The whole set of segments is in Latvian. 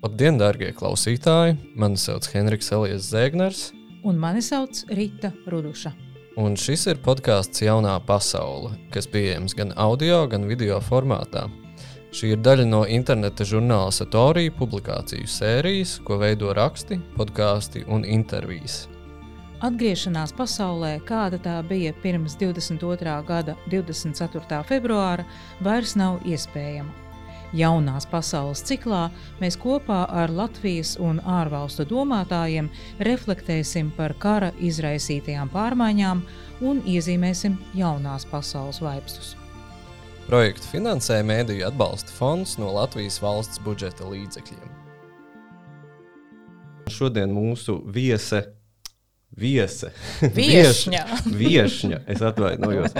Labdien, darbie klausītāji! Mani sauc Henriks Elijas Zēgners. Un mani sauc Rīta Ruduša. Un šis ir podkāsts Jaunā pasaule, kas pieejams gan audio, gan video formātā. Šī ir daļa no interneta žurnāla Satorija publikāciju sērijas, ko veido raksti, podkāsti un intervijas. Atgriešanās pasaulē, kāda tā bija pirms 22. gada 24. februāra, vairs nav iespējama. Jaunās pasaules ciklā mēs kopā ar Latvijas un ārvalstu domātājiem reflektēsim par kara izraisītajām pārmaiņām un iezīmēsim jaunās pasaules vaipstus. Projektu finansē Mēdīļu atbalsta fonds no Latvijas valsts budžeta līdzekļiem. Šodien mūsu viese viese. Viešņa. Viešņa, es atvainojos.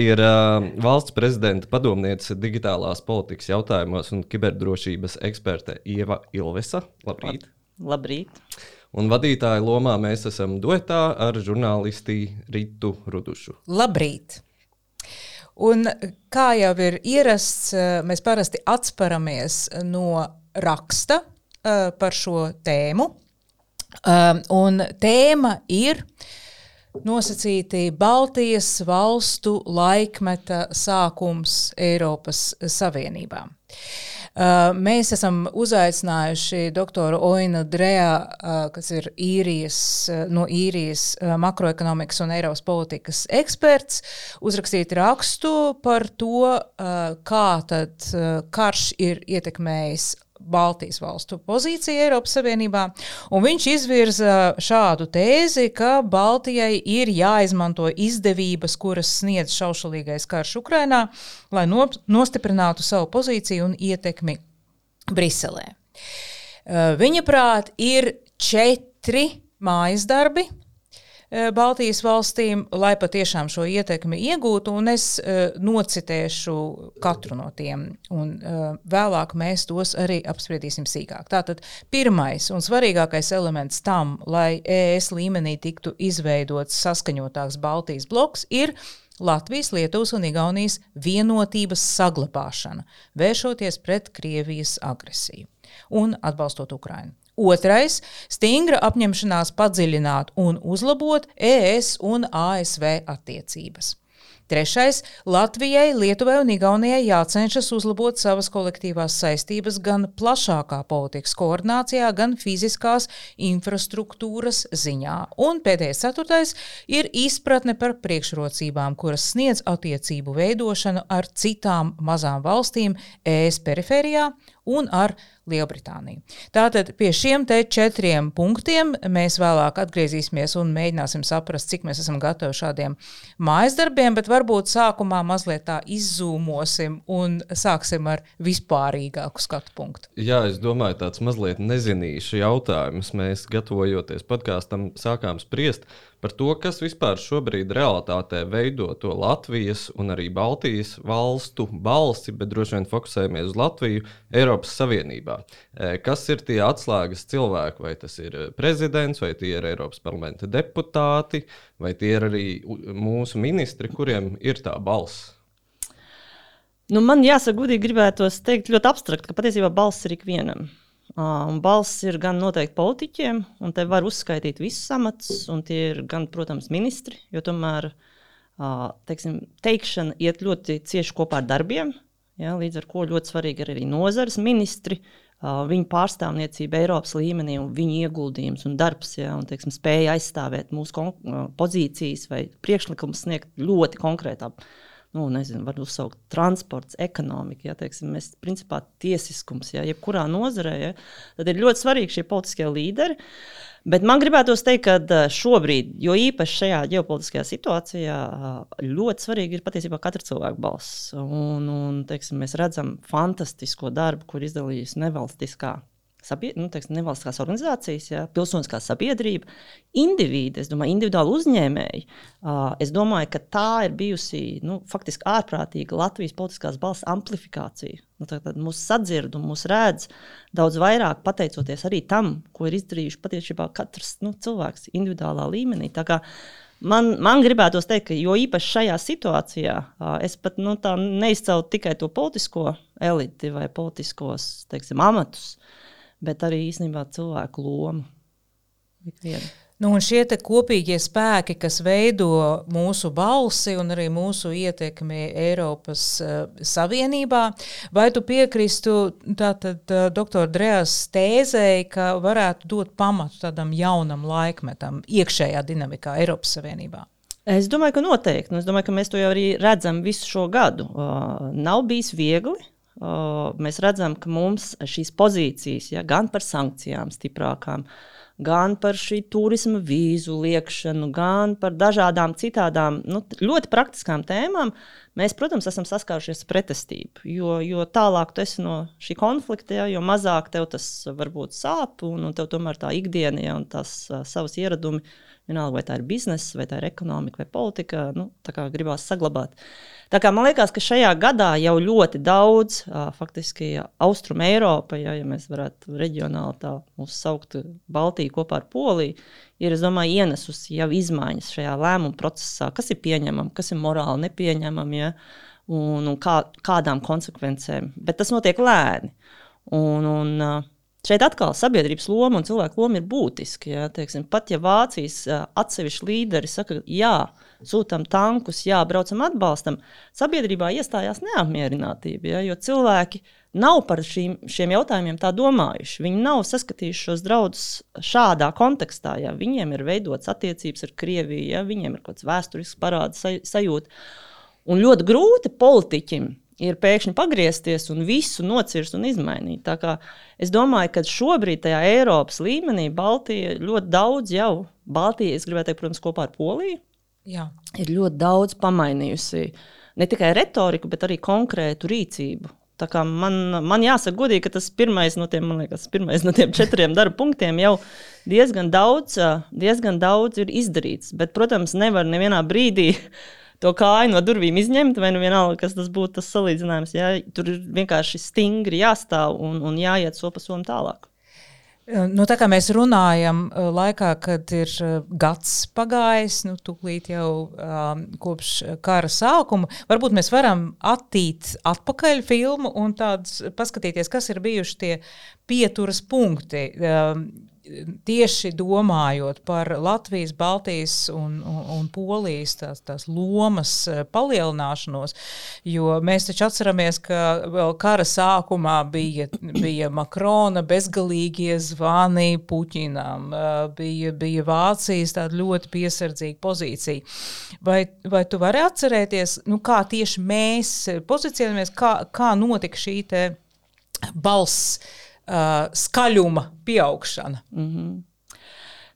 Ir uh, valsts prezidenta padomniece digitālās politikas jautājumos un kiberdrošības eksperte Ieva Ilvesa. Labrīt! Labrīt! Un vadītāja lomā mēs esam duetā ar žurnālisti Ritu Rudušu. Labrīt! Un kā jau ir ierasts, mēs parasti atsparamies no raksta uh, par šo tēmu. Um, tēma ir nosacīti Baltijas valstu laikmeta sākums Eiropas Savienībā. Uh, mēs esam uzaicinājuši doktoru Oinu Drejā, uh, kas ir īrijas, uh, no īrijas uh, makroekonomikas un Eiropas politikas eksperts, uzrakstīt rakstu par to, uh, kā tad uh, karš ir ietekmējis Baltijas valstu pozīcija Eiropas Savienībā. Viņš izvirza šādu tēzi, ka Baltijai ir jāizmanto izdevības, kuras sniedz šaušalīgais karš Ukrainā, lai no, nostiprinātu savu pozīciju un ietekmi Briselē. Viņa prāt ir četri mājas darbi, Baltijas valstīm, lai patiešām šo ietekmi iegūtu, un es uh, nocitēšu katru no tiem, un uh, vēlāk mēs tos arī apspriedīsim sīkāk. Tātad pirmais un svarīgākais elements tam, lai ES līmenī tiktu izveidots saskaņotāks Baltijas bloks, ir Latvijas, Lietuvas un Igaunijas vienotības saglabāšana, vēršoties pret Krievijas agresiju un atbalstot Ukrainu. Otrais - stingra apņemšanās padziļināt un uzlabot ES un ASV attiecības. Trešais - Latvijai, Lietuvai un Igaunijai jācenšas uzlabot savas kolektīvās saistības gan plašākā politikas koordinācijā, gan fiziskās infrastruktūras ziņā. Un pēdējais, ceturtais - ir izpratne par priekšrocībām, kuras sniedz attiecību veidošanu ar citām mazām valstīm ES perifērijā un ar Lielbritāniju. Tātad pie šiem četriem punktiem mēs vēlāk atgriezīsimies un mēģināsim saprast, cik mēs esam gatavi šādiem mājas darbiem, bet varbūt sākumā mazliet tā izzūmosim un sāksim ar vispārīgāku skatu punktu. Jā, es domāju, tāds mazliet nezinīšs jautājums. Mēs gatavojoties podkāstam sākām spriest par to, kas vispār šobrīd realitātē veido to Latvijas un arī Baltijas valstu balsi, bet droši vien fokusējamies uz Latviju Eiropas Savienībā. E, kas ir tie atslēgas cilvēki? Vai tas ir prezidents, vai tie ir Eiropas parlamenta deputāti, vai tie ir arī mūsu ministri, kuriem ir tā balss? Nu, man jāsaka, gudīgi gribētos teikt ļoti abstrakt, ka patiesībā balss ir ikvienam. Un balss ir gan noteikti politiķiem, un te var uzskaitīt visus amatus, un tie ir gan, protams, ministri, jo tomēr teiksim, teikšana iet ļoti cieši kopā ar darbiem. Ja, līdz ar to ļoti svarīgi ir arī nozares ministri, viņu pārstāvniecība Eiropas līmenī un viņu ieguldījums un darbs, ja, un teiksim, spēja aizstāvēt mūsu pozīcijas vai priekšlikumus sniegt ļoti konkrētā nu, nezinu, var uzsaukt transports, ekonomika, ja, teiksim, mēs, principā tiesiskums, ja, jebkurā nozarē, ja, tad ir ļoti svarīgi šie politiskie līderi. Bet man gribētos teikt, ka šobrīd, jo īpaši šajā ģeopolitiskajā situācijā, ļoti svarīgi ir patiesībā katra cilvēka balss. Un, un teiksim, mēs redzam fantastisko darbu, kur izdalījusi nevalstiskā sabie, nu, teiksim, nevalstiskās organizācijas, ja, pilsoniskā sabiedrība, indivīdi, es domāju, individuāli uzņēmēji. Uh, es domāju, ka tā ir bijusi nu, faktiski ārprātīga Latvijas politiskās balss amplifikācija. Nu, tad, tad mūs sadzird un mūs redz daudz vairāk, pateicoties arī tam, ko ir izdarījuši patiesībā katrs nu, cilvēks individuālā līmenī. Man, man gribētos teikt, ka jo īpaši šajā situācijā es pat nu, neizcēlu tikai to politisko eliti vai politiskos teiksim, amatus, bet arī īstenībā cilvēku lomu. Ikvienu. Nu, un šie kopīgie spēki, kas veido mūsu balsi un arī mūsu ietekmi Eiropas uh, Savienībā, vai tu piekristu tātad uh, doktora Drejas tēzei, ka varētu dot pamatu tādam jaunam laikmetam iekšējā dinamikā Eiropas Savienībā? Es domāju, ka noteikti. Nu, es domāju, ka mēs to jau arī redzam visu šo gadu. Uh, nav bijis viegli. Mēs redzam, ka mums šīs pozīcijas, ja, gan par sankcijām stiprākām, gan par šī turisma vīzu liekšanu, gan par dažādām citādām nu, ļoti praktiskām tēmām, mēs, protams, esam saskārušies ar pretestību. Jo, jo tālāk tu esi no šī konflikta, ja, jo mazāk tev tas varbūt sāp, un, un tev tomēr tā ikdiena ja, un tās uh, savas ieradumi, vienalga vai tā ir biznesa, vai tā ir ekonomika vai politika, nu, gribās saglabāt. Uh, Tā kā man liekas, ka šajā gadā jau ļoti daudz, faktiski Austrum Eiropa, ja, ja mēs varētu reģionāli tā uzsaukt Baltiju kopā ar Poliju, ir, domāju, ienesusi jau izmaiņas šajā lēmumu procesā, kas ir pieņemama, kas ir morāli nepieņemama ja, un, un kā, kādām konsekvencēm. Bet tas notiek lēni. Un, un, Šeit atkal sabiedrības loma un cilvēku loma ir būtiska. Ja, teiksim, pat ja Vācijas atsevišķi līderi saka, jā, sūtām tankus, jā, braucam atbalstam, sabiedrībā iestājās neapmierinātība. Ja, jo cilvēki nav par šīm, šiem jautājumiem tā domājuši. Viņi nav saskatījuši šos draudus šādā kontekstā. Ja. Viņiem ir veidots attiecības ar Krieviju, ja, viņiem ir kaut kāds vēsturisks parāds sajūta. Un ļoti grūti politiķim ir pēkšņi pagriezties un visu nocirst un izmainīt. Es domāju, ka šobrīd tajā Eiropas līmenī Baltija ļoti daudz jau, Baltija, es gribētu teikt, protams, kopā ar Poliju, Jā. ir ļoti daudz pamainījusi ne tikai retoriku, bet arī konkrētu rīcību. Man, man jāsaka, godīgi, ka tas pirmais no tiem, liekas, pirmais no tiem četriem darba punktiem jau diezgan daudz, diezgan daudz ir izdarīts. Bet, protams, nevar nevienā brīdī to kāju no durvīm izņemt, vai nu vienalga, kas tas būtu tas salīdzinājums. Jā, tur ir vienkārši stingri jāstāv un, un jāiet so pa somu tālāk. Nu, tā kā mēs runājam, laikā, kad ir gads pagājis, nu, tūlīt jau um, kopš kara sākuma, varbūt mēs varam attīt atpakaļ filmu un tāds, paskatīties, kas ir bijuši tie pieturas punkti. Um, tieši domājot par Latvijas, Baltijas un, un, un Polijas tās, tās lomas eh, palielināšanos, jo mēs taču atceramies, ka vēl kara sākumā bija, bija Makrona bezgalīgie zvani Puķinam, eh, bija, bija Vācijas tāda ļoti piesardzīga pozīcija. Vai, vai tu vari atcerēties, nu, kā tieši mēs pozicionējamies, kā, kā notika šī balss? Uh, skaļuma pieaugšana. Mm -hmm.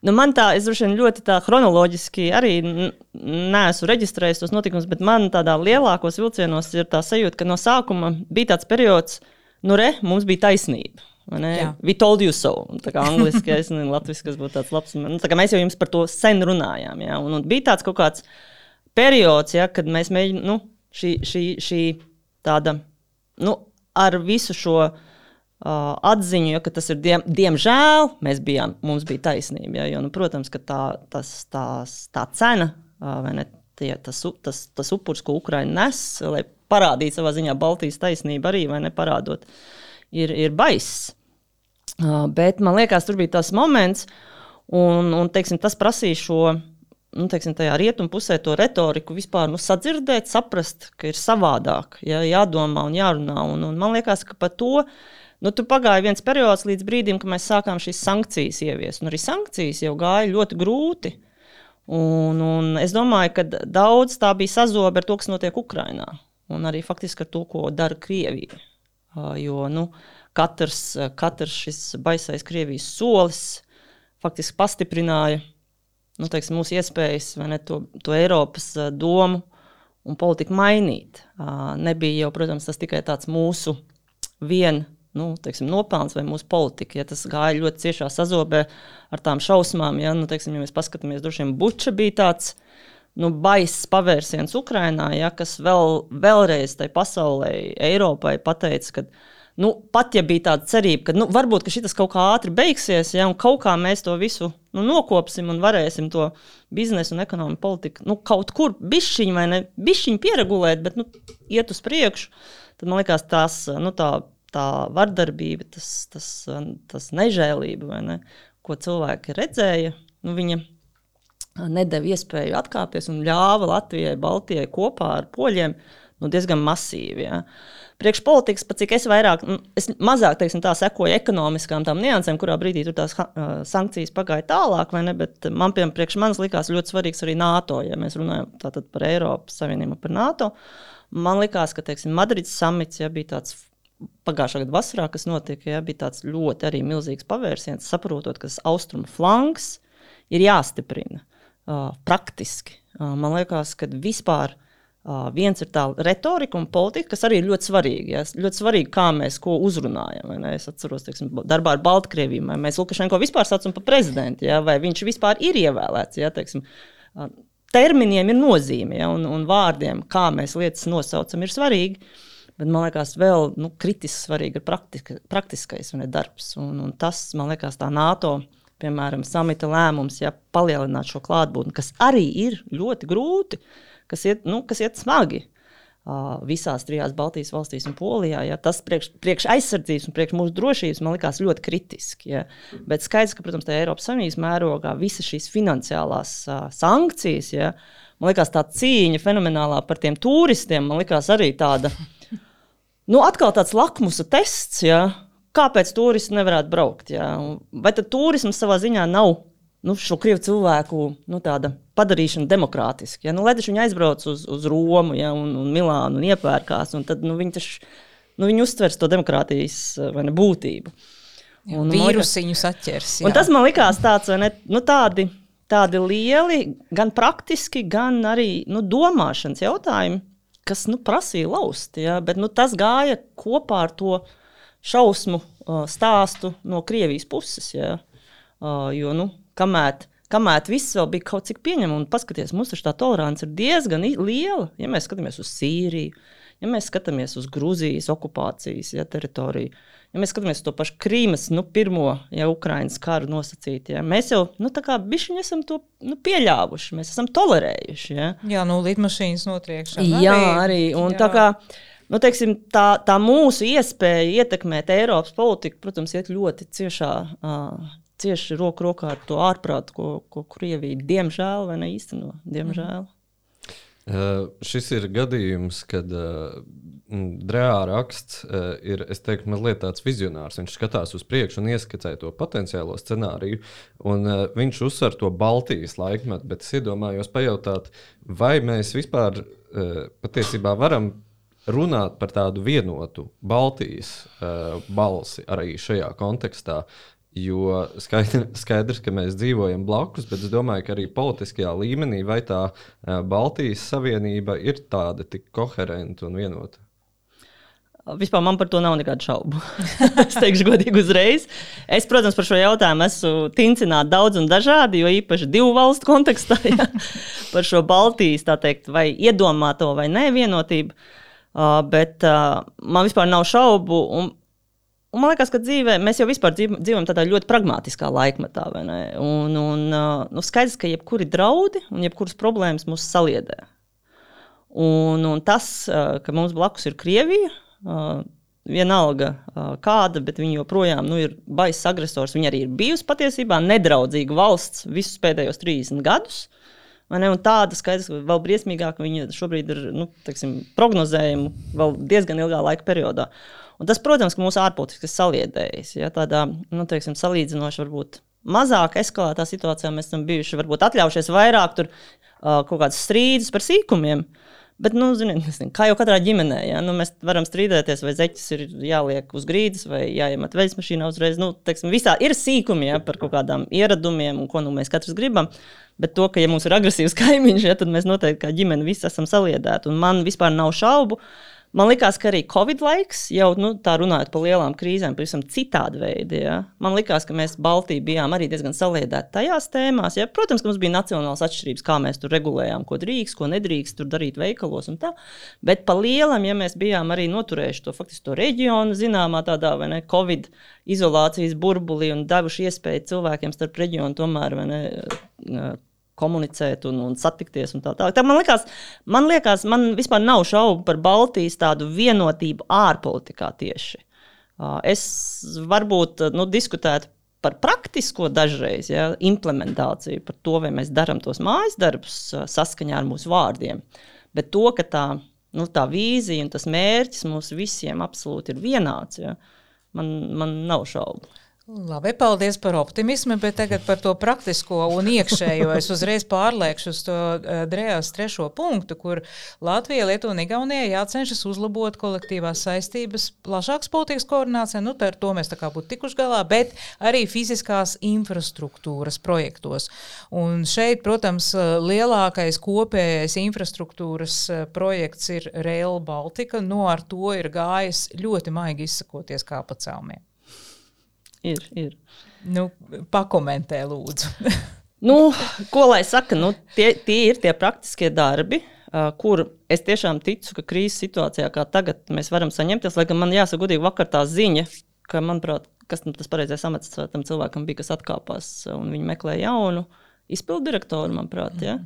Nu, man tā, es droši vien ļoti tā chronoloģiski arī neesmu reģistrējis tos notikumus, bet man tādā lielākos vilcienos ir tā sajūta, ka no sākuma bija tāds periods, nu, re, mums bija taisnība. We told you so. Tā kā angliski, es nezinu, latviešu, kas būtu tāds labs. Nu, tā mēs jau jums par to sen runājām. Ja? Un, un bija tāds kaut kāds periods, ja, kad mēs mēģinājām, nu, šī, šī, šī tāda, nu, ar visu šo atziņu, ja, ka tas ir diem, diemžēl, mēs bijām, mums bija taisnība. Ja, jo, nu, protams, ka tā, tas, tās, tā cena, vai ne, tie, tas, tas, tas upurs, ko Ukraiņa nes, lai parādītu savā ziņā Baltijas taisnību, arī neparādot, ir, ir baiss. Bet man liekas, tur bija tas moments, un, un teiksim, tas prasīja šo. Nu, teiksim, tajā rietumu pusē to retoriku vispār nu, sadzirdēt, saprast, ka ir savādāk, ja, jādomā un jārunā. Un, un man liekas, ka par to uh, Nu, tur pagāja viens periods līdz brīdim, kad mēs sākām šīs sankcijas ieviest. Un arī sankcijas jau gāja ļoti grūti. Un, un es domāju, ka daudz tā bija sazobe ar to, kas notiek Ukrajinā. Un arī faktiski ar to, ko dara Krievija. Jo nu, katrs, katrs šis baisais Krievijas solis faktiski pastiprināja nu, teiksim, mūsu iespējas ne, to, to Eiropas domu un politiku mainīt. Nebija jau, protams, tas tikai tāds mūsu viens nu, teiksim, nopelns vai mūsu politika. Ja tas gāja ļoti ciešā sazobē ar tām šausmām, ja, nu, teiksim, ja mēs paskatāmies, droši vien Buča bija tāds. Nu, Baiss pavērsiens Ukrajinā, ja, kas vēl, vēlreiz tai pasaulē, Eiropai pateica, ka nu, pat ja bija tāda cerība, ka nu, varbūt ka šis kaut kā ātri beigsies, ja, kaut kā mēs to visu nu, nokopsim un varēsim to biznesu un ekonomiku politiku nu, kaut kur bišķiņu vai ne bišķiņu pieregulēt, bet nu, iet uz priekšu, tad man liekas, tās nu, tā tā vardarbība, tas, tas, tas nežēlība, ne, ko cilvēki redzēja, nu, viņa nedēļa iespēju atkāpties un ļāva Latvijai, Baltijai kopā ar poļiem nu, diezgan masīvi. Ja. Priekšpolitikas, pat cik es vairāk, nu, es mazāk teiksim, tā, sekoju ekonomiskām tām niansēm, kurā brīdī tur tās sankcijas pagāja tālāk, vai ne? Bet man, piemēram, priekš manis likās ļoti svarīgs arī NATO, ja mēs runājam par Eiropas Savienību, par NATO. Man likās, ka teiksim, Madrides samits ja, bija tāds pagājušā gada vasarā, kas notika, ja, bija tāds ļoti arī milzīgs pavērsiens, saprotot, ka austrumu flanks ir jāstiprina uh, praktiski. Uh, man liekas, ka vispār uh, viens ir tā retorika un politika, kas arī ir ļoti svarīga. Ja? Ļoti svarīgi, kā mēs ko uzrunājam. Es atceros, teiksim, darbā ar Baltkrieviju, vai mēs Lukašenko vispār saucam par prezidentu, ja? vai viņš vispār ir ievēlēts. Ja? Teiksim, uh, terminiem ir nozīme, ja? un, un vārdiem, kā mēs lietas nosaucam, ir svarīgi. Bet man liekas, vēl nu, kritiski svarīgi ir praktika, praktiskais ne, darbs. Un, un tas, man liekas, tā NATO piemēram, samita lēmums, ja palielināt šo klātbūtni, kas arī ir ļoti grūti, kas iet, nu, kas iet smagi. Uh, visās trijās Baltijas valstīs un Polijā. Ja, tas priekš, priekš aizsardzības un priekš mūsu drošības man likās ļoti kritiski. Ja. Bet skaidrs, ka, protams, tajā Eiropas Savienības mērogā visas šīs finansiālās uh, sankcijas, ja, man liekas, tā cīņa fenomenālā par tiem turistiem, man liekas arī tāda, nu, atkal tāds lakmusa tests. Ja, kāpēc turisti nevarētu braukt? Jā? Vai tad turisms savā ziņā nav nu, šo krievu cilvēku nu, padarīšana demokrātiski? Ja? Nu, lai viņi aizbrauc uz, uz Romu ja? un, un Milānu un iepērkās, un tad nu, viņi, taš, nu, viņi uztvers to demokrātijas ne, būtību. Un. Jā. Un tas man likās tāds, ne, nu, tādi, tādi lieli, gan praktiski, gan arī nu, domāšanas jautājumi, kas nu, prasīja laust. Ja? Bet nu, tas gāja kopā ar to šausmu uh, stāstu no Krievijas puses. Ja? Uh, jo, nu, kamēr, kamēr viss vēl bija kaut cik pieņemams, un paskatieties, mums tā tolerance ir diezgan liela. Ja mēs skatāmies uz Sīriju, ja mēs skatāmies uz Grūzijas okupācijas ja, teritoriju, ja mēs skatāmies to pašu Krīmas, nu, pirmo ja, Ukraiņas karu nosacīt, ja, mēs jau nu, bišķiņi esam to nu, pieļāvuši, mēs esam tolerējuši. Ja. Jā, nu, lidmašīnas notriekšana. Jā, arī. un, jā. tā kā nu, teiksim, tā, tā mūsu iespēja ietekmēt Eiropas politiku, protams, iet ļoti ciešā. Uh, Cieši roku rokā ar to ārprātu, ko, ko Krievija diemžēl vai ne īsteno. Diemžēl. Uh, šis ir gadījums, kad uh, Drēā raksts uh, ir teiktu, mazliet tāds vizionārs. Viņš skatās uz priekšu un ieskicē to potenciālo scenāriju. Un, uh, viņš uzsver to Baltijas laikmetu, bet es iedomājos pajautāt, vai mēs vispār uh, patiesībā varam runāt par tādu vienotu Baltijas uh, balsi arī šajā kontekstā. Jo skaidrs, skaidrs, ka mēs dzīvojam blakus, bet es domāju, ka arī politiskajā līmenī vai tā Baltijas Savienība ir tāda tik koherenta un vienota. Vispār man par to nav nekādu šaubu. es teikšu, godīgi, uzreiz. Es, protams, par šo jautājumu esmu tincināts daudz un dažādi, jo īpaši divu valstu kontekstā ja, par šo Baltijas, tā teikt, vai iedomāto vai nevienotību. Uh, bet uh, man vispār nav šaubu. Un, un man liekas, ka dzīvē mēs jau vispār dzīvojam tādā ļoti pragmatiskā laikmetā. Un, un, uh, nu, skaidrs, ka jebkuri draudi un jebkuras problēmas mūs saliedē. Un, un tas, ka mums blakus ir Krievija, vienalga uh, kāda, bet viņa joprojām nu, ir baisa agresors. Viņa arī ir bijusi patiesībā nedraudzīga valsts visus pēdējos 30 gadus. Tāda skaidrs, ka vēl briesmīgāk viņa šobrīd ir nu, teiksim, prognozējama vēl diezgan ilgā laika periodā. Un tas, protams, ka mūsu ārpolitikas saliedējas. Ja, tādā nu, teiksim, salīdzinoši varbūt mazāk eskalētā situācijā mēs esam bijuši, varbūt atļaujušies vairāk tur, uh, kaut kādas strīdus par sīkumiem. Bet, nu, ziniet, nezinu, kā jau katrā ģimenē, ja? nu, mēs varam strīdēties, vai zeķis ir jāliek uz grīdas, vai jāiemet veļas mašīnā uzreiz. Nu, teiksim, visā ir sīkumi ja, par kaut kādām ieradumiem un ko nu, mēs katrs gribam. Bet to, ka, ja mums ir agresīvs kaimiņš, ja, tad mēs noteikti kā ģimene visi esam saliedēti. Un man vispār nav šaubu. Man liekas, ka arī Covid laiks, jau nu, tā runājot par lielām krīzēm, pavisam citādi veidi. Ja. Man liekas, ka mēs Baltijā bijām arī diezgan saliedēti tajās tēmās. Ja. Protams, ka mums bija nacionāls atšķirības, kā mēs tur regulējām, ko drīkst, ko nedrīkst tur darīt veikalos un tā. Bet pa lielam, ja mēs bijām arī noturējuši to faktiski to reģionu, zināmā tādā vai ne Covid izolācijas burbulī un devuši iespēju cilvēkiem starp reģionu tomēr ne, komunicēt un, un satikties. Un tā, tā. Tā man, liekas, man liekas, man vispār nav šaubu par Baltijas tādu vienotību ārpolitikā tieši. Es varbūt nu, diskutētu par praktisko dažreiz ja, implementāciju, par to, vai mēs darām tos mājas darbus saskaņā ar mūsu vārdiem. Bet to, ka tā, nu, tā vīzija un tas mērķis mums visiem absolūti ir vienāds, ja, man, man nav šaubu. Labi, paldies par optimismu, bet tagad par to praktisko un iekšējo. Es uzreiz pārliekšu uz to uh, drējas trešo punktu, kur Latvija, Lietuva un Igaunija jācenšas uzlabot kolektīvās saistības, plašākas politikas koordinācija, nu, ar to mēs tā kā būtu tikuši galā, bet arī fiziskās infrastruktūras projektos. Un šeit, protams, lielākais kopējais infrastruktūras projekts ir Rail Baltica, no nu, ar to ir gājis ļoti maigi izsakoties kā pa celmiem. Ir, ir. Nu, pakomentē, lūdzu. nu, ko lai saka, nu, tie, tie ir tie praktiskie darbi, uh, kur es tiešām ticu, ka krīzes situācijā, kā tagad, mēs varam saņemties. Lai gan man jāsaka, godīgi, vakar tā ziņa, ka, manuprāt, kas tas pareizais amats tam cilvēkam bija, kas atkāpās un viņi meklē jaunu izpildu direktoru, manuprāt. Ja?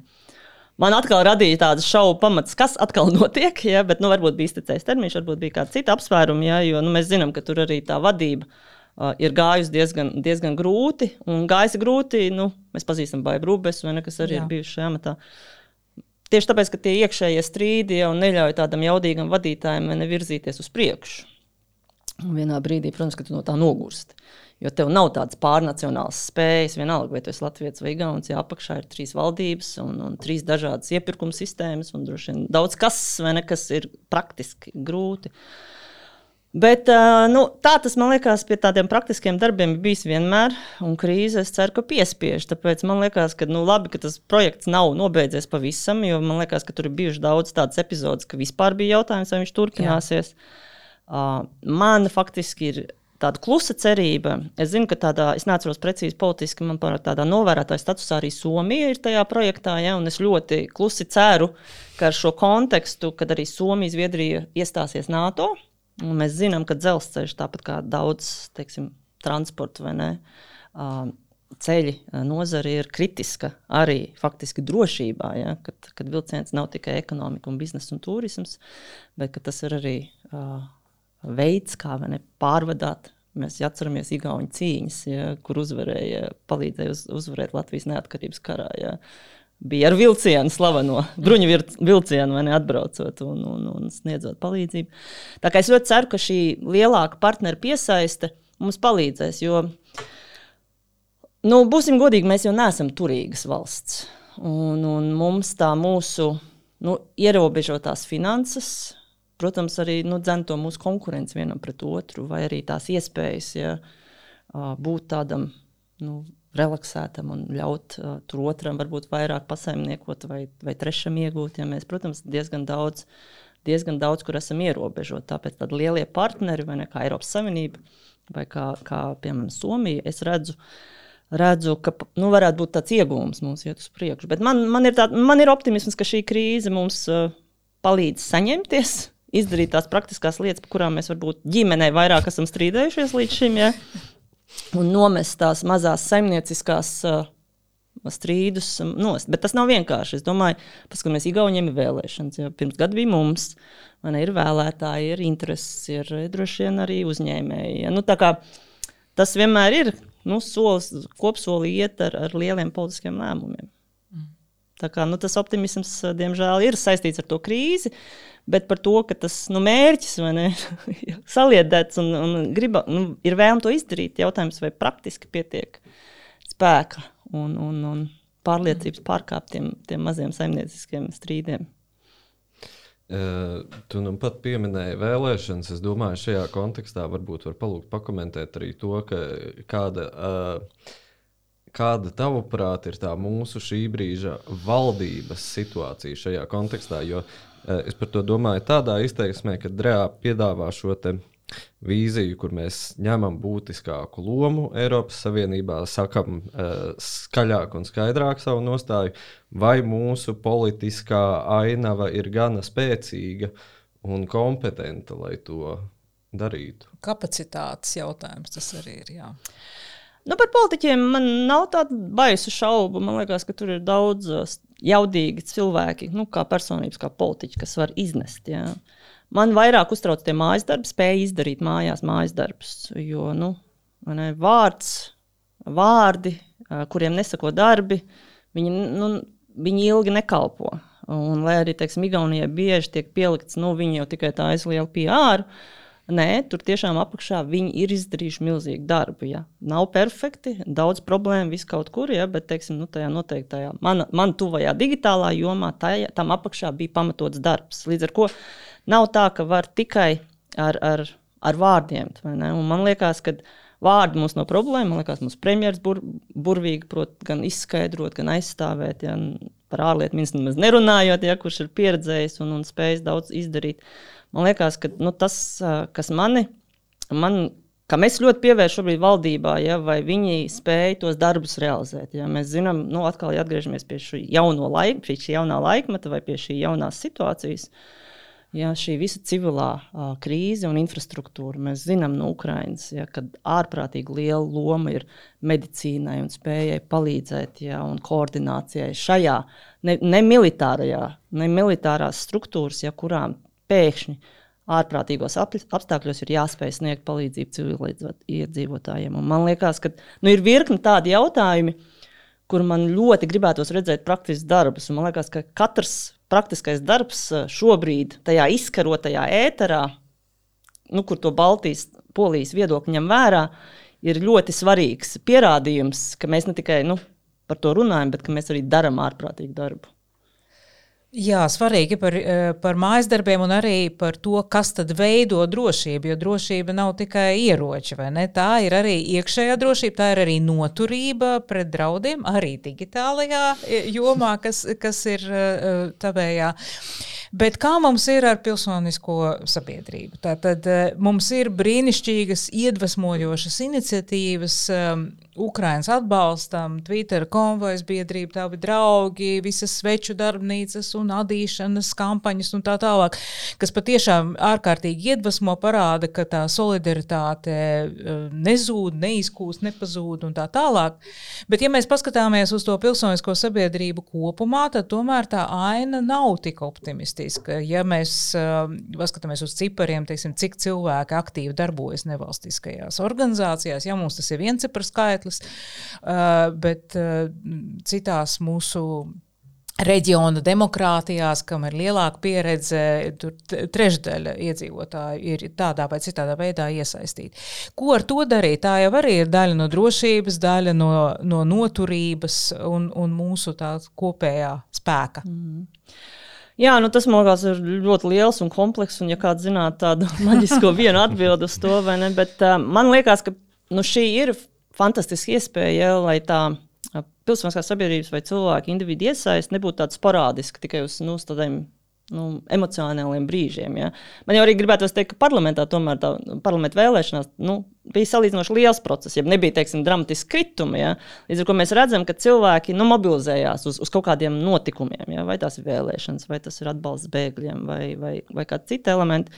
Man atkal radīja tādas šaubu pamats, kas atkal notiek, ja? bet nu, varbūt bija iztecējis termiņš, varbūt bija kāda cita apsvēruma, ja? jo nu, mēs zinām, ka tur arī tā vadība ir uh, ir gājusi diezgan, diezgan grūti. Un gājusi grūti, nu, mēs pazīstam Baibu Rūbesu, vai ne, kas arī Jā. ir bijuši šajā amatā. Tieši tāpēc, ka tie iekšējie strīdi jau neļauj tādam jaudīgam vadītājam nevirzīties uz priekšu. Un vienā brīdī, protams, ka tu no tā nogursti. Jo tev nav tādas pārnacionālas spējas, vienalga, vai tu esi Latvijas vai Gauns, ja apakšā ir trīs valdības un, un trīs dažādas iepirkuma sistēmas, un droši vien daudz kas, ne, kas ir praktiski grūti. Uh, Bet nu, tā tas man liekas, pie tādiem praktiskiem darbiem bijis vienmēr, un krīze es ceru, ka piespiež. Tāpēc man liekas, ka nu, labi, ka tas projekts nav nobeidzies pavisam, jo man liekas, ka tur ir bijuši daudz tādas epizodes, ka vispār bija jautājums, vai viņš turpināsies. Uh, man faktiski ir tāda klusa cerība. Es zinu, ka tādā, es neatceros precīzi politiski, man par tādā novērotāja statusā arī Somija ir tajā projektā, ja, un es ļoti klusi ceru, ka ar šo kontekstu, kad arī Somija, Zviedrija iestāsies NATO Un mēs zinām, ka dzelzceļš, tāpat kā daudz teiksim, transporta vai ne, ceļi nozare ir kritiska arī faktiski drošībā. Ja, kad, kad vilciens nav tikai ekonomika, un biznesa un turisms, bet tas ir arī uh, veids, kā ne, pārvadāt. Mēs atceramies Igaunijas cīņas, ja, kur uzvarēja, palīdzēja uz, uzvarēt Latvijas neatkarības karā. Ja bija ar vilcienu, slaveno bruņu vilcienu, ne atbraucot un, un, un sniedzot palīdzību. Tā kā es ļoti ceru, ka šī lielāka partneru piesaiste mums palīdzēs, jo, nu, būsim godīgi, mēs jau neesam turīgas valsts. Un, un mums tā mūsu nu, ierobežotās finanses, protams, arī nu, dzen to mūsu konkurenci vienam pret otru, vai arī tās iespējas ja, būt tādam nu, relaksētam un ļaut uh, tur otram varbūt vairāk pasaimniekot vai, vai trešam iegūt. Ja mēs, protams, diezgan daudz, diezgan daudz kur esam ierobežoti. Tāpēc tādi lielie partneri, vai ne kā Eiropas Savienība, vai kā, kā piemēram Somija, es redzu, redzu ka nu, varētu būt tāds iegūms mums iet uz priekšu. Bet man, man, ir tā, man ir optimisms, ka šī krīze mums uh, palīdz saņemties. Izdarīt tās praktiskās lietas, par kurām mēs varbūt ģimenei vairāk esam strīdējušies līdz šim. Ja? Un nomest tās mazās saimnieciskās uh, strīdus nost. Bet tas nav vienkārši. Es domāju, paskatāmies, Igauniem ir vēlēšanas. Ja pirms gada bija mums, man ir vēlētāji, ir intereses, ir droši vien arī uzņēmēji. Ja. Nu, tas vienmēr ir nu, solis, kopsolī iet ar, ar lieliem politiskiem lēmumiem. Mm. Tā kā, nu, tas optimisms, diemžēl, ir saistīts ar to krīzi. Uh, bet par to, ka tas nu, mērķis ne, saliedēts un, un griba, nu, ir vēlme to izdarīt. Jautājums, vai praktiski pietiek spēka un, un, un pārliecības pārkāpt tiem, tiem maziem saimnieciskiem strīdiem. Uh, tu nu pat pieminēji vēlēšanas. Es domāju, šajā kontekstā varbūt var palūgt pakomentēt arī to, kāda, uh, kāda tavuprāt ir tā mūsu šī brīža valdības situācija šajā kontekstā. Jo es par to domāju tādā izteiksmē, ka Drēā piedāvā šo vīziju, kur mēs ņemam būtiskāku lomu Eiropas Savienībā, sakam uh, skaļāk un skaidrāk savu nostāju, vai mūsu politiskā ainava ir gana spēcīga un kompetenta, lai to darītu. Kapacitātes jautājums tas arī ir. Jā. Nu, par politiķiem man nav tādu baisu šaubu. Man liekas, ka tur ir daudz jaudīgi cilvēki, nu, kā personības, kā politiķi, kas var iznest. Jā. Man vairāk uztrauc tie mājas darbi, spēja izdarīt mājās mājas darbus. Jo nu, ne, vārds, vārdi, kuriem nesako darbi, viņi, nu, viņi ilgi nekalpo. Un, lai arī, teiksim, Igaunijai bieži tiek pielikts, nu, viņi jau tikai tā aizliela PR. Nē, tur tiešām apakšā viņi ir izdarījuši milzīgu darbu. Ja. Nav perfekti, daudz problēmu, viss kaut kur, ja, bet teiksim, nu, tajā noteiktajā man, man tuvajā digitālā jomā tajā, tam apakšā bija pamatots darbs. Līdz ar to nav tā, ka var tikai ar, ar, ar vārdiem. Man liekas, ka vārdi mums nav problēma. Man liekas, mums premjerministrs bur, burvīgi prot gan izskaidrot, gan aizstāvēt. Ja, par ārlietu ministru nemaz nerunājot, ja, kurš ir pieredzējis un, un spējis daudz izdarīt. Man liekas, ka nu, tas, kas mani, man, kā mēs ļoti pievēršamies šobrīd valdībā, ja, vai viņi spēj tos darbus realizēt. Ja. Mēs zinām, nu, atkal ja atgriežamies pie šī laika, pie šī jaunā laikmeta vai pie šī jaunās situācijas. Ja, šī visa civilā uh, krīze un infrastruktūra. Mēs zinām no Ukrainas, ja, ka ārprātīgi liela loma ir medicīnai un spējai palīdzēt ja, un koordinācijai šajā ne, ne militārajā, ne militārās struktūras, ja, kurām pēkšņi ārprātīgos apstākļos ir jāspēj sniegt palīdzību civiliedzīvotājiem. Un man liekas, ka nu, ir virkni tādi jautājumi, kur man ļoti gribētos redzēt praktiskus darbus. Man liekas, ka katrs praktiskais darbs eh, šobrīd, tajā izkarotajā ēterā, nu, kur to Baltijas, Polijas viedokli ņem vērā, ir ļoti svarīgs pierādījums, ka mēs ne tikai nu, par to runājam, bet ka mēs arī darām ārprātīgu darbu. Jā, svarīgi par, eh, par mājas darbiem un arī par to, kas tad veido drošību. Jo drošība nav tikai ieroči, vai ne? Tā ir arī iekšējā drošība, tā ir arī noturība pret draudiem, arī digitālajā eh, jomā, kas, kas ir eh, tavējā. Bet kā mums ir ar pilsonisko sabiedrību? Tātad mums ir brīnišķīgas, iedvesmojošas iniciatīvas. Ukraiņas atbalstam, Twitter konvojas biedrība, tavi draugi, visas sveču darbnīcas un adīšanas kampaņas un tā tālāk, kas patiešām ārkārtīgi iedvesmo, parāda, ka tā solidaritāte eh, nezūd, neizkūst, nepazūd un tā tālāk. Bet, ja mēs paskatāmies uz to pilsonisko sabiedrību kopumā, tad tomēr tā aina nav tik optimistiska. Ja mēs uh, paskatāmies uz cipariem, teiksim, cik cilvēki aktīvi darbojas nevalstiskajās organizācijās, ja mums tas ir viens cipars skaits, skaitlis, uh, bet uh, citās mūsu reģiona demokrātijās, kam ir lielāka pieredze, tur trešdaļa iedzīvotāju ir tādā vai citādā veidā iesaistīti. Ko ar to darīt? Tā jau arī ir daļa no drošības, daļa no, no noturības un, un mūsu kopējā spēka. Mm. Jā, nu tas man liekas, ir ļoti liels un komplekss. Un, ja kāds zinātu tādu maģisko vienu atbildi uz to, vai ne, bet uh, man liekas, ka nu, šī ir fantastiska iespēja, lai tā pilsoniskās sabiedrības vai cilvēku individu iesaist nebūtu tāda sporādiska tikai uz nu, tādiem nu, emocionāliem brīžiem. Ja. Man jau arī gribētos teikt, ka parlamentā tomēr tā parlamenta vēlēšanās nu, bija salīdzinoši liels process, ja nebija teiksim, dramatiski kritumi. Ja. Līdz ar to mēs redzam, ka cilvēki nu, mobilizējās uz, uz kaut kādiem notikumiem, ja. vai tās ir vēlēšanas, vai tas ir atbalsts bēgļiem, vai, vai, vai kādi citi elementi.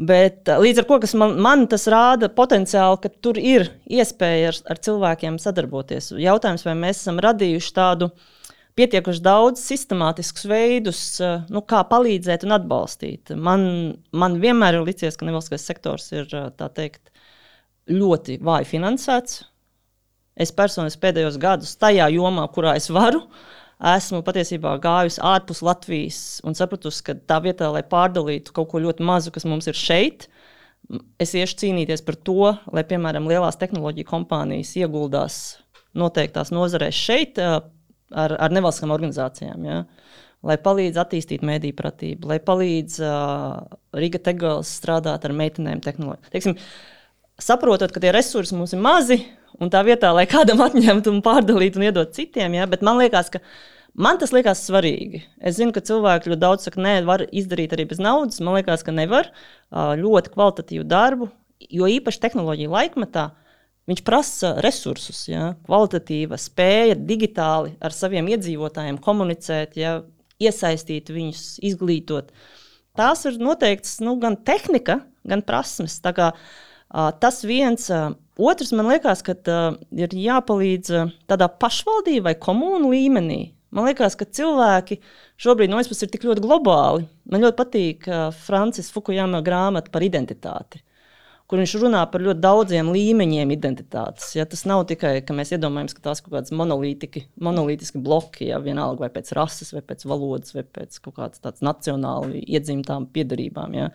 Bet līdz ar to, kas man, man tas rāda potenciāli, ka tur ir iespēja ar, ar cilvēkiem sadarboties. Jautājums, vai mēs esam radījuši tādu pietiekuši daudz sistemātiskus veidus, nu, kā palīdzēt un atbalstīt. Man, man vienmēr ir licies, ka nevalstiskais sektors ir teikt, ļoti vāji finansēts. Es personiski pēdējos gadus tajā jomā, kurā es varu, uh, esmu patiesībā gājusi ārpus Latvijas un sapratusi, ka tā vietā, lai pārdalītu kaut ko ļoti mazu, kas mums ir šeit, es iešu cīnīties par to, lai, piemēram, lielās tehnoloģiju kompānijas ieguldās noteiktās nozarēs šeit ar, ar nevalstiskām organizācijām. Ja? Lai palīdz attīstīt mediju pratību, lai palīdz uh, Riga Tegals strādāt ar meitenēm tehnoloģijām. Saprotot, ka tie resursi mums ir mazi, Un tā vietā, lai kādam atņemtu un pārdalītu un iedot citiem, ja, bet man liekas, ka man tas liekas svarīgi. Es zinu, ka cilvēki ļoti daudz saka, nē, var izdarīt arī bez naudas. Man liekas, ka nevar ļoti kvalitatīvu darbu, jo īpaši tehnoloģija laikmetā. Viņš prasa resursus, ja, kvalitatīva spēja digitāli ar saviem iedzīvotājiem komunicēt, ja, iesaistīt viņus, izglītot. Tās ir noteikts nu, gan tehnika, gan prasmes. Tā kā, uh, tas viens. Uh, Otrs, man liekas, ka uh, ir jāpalīdz tādā pašvaldību vai komunu līmenī Man liekas, ka cilvēki šobrīd no vienas puses ir tik ļoti globāli. Man ļoti patīk Francis Fukujama grāmata par identitāti kur viņš runā par ļoti daudziem līmeņiem identitātes. Ja, tas nav tikai, ka mēs iedomājamies, ka tās ir kaut kādas monolītiski bloki, ja vienalga vai pēc rases, vai pēc valodas, vai pēc kaut kādas tādas nacionāli iedzimtām piedarībām. Ja.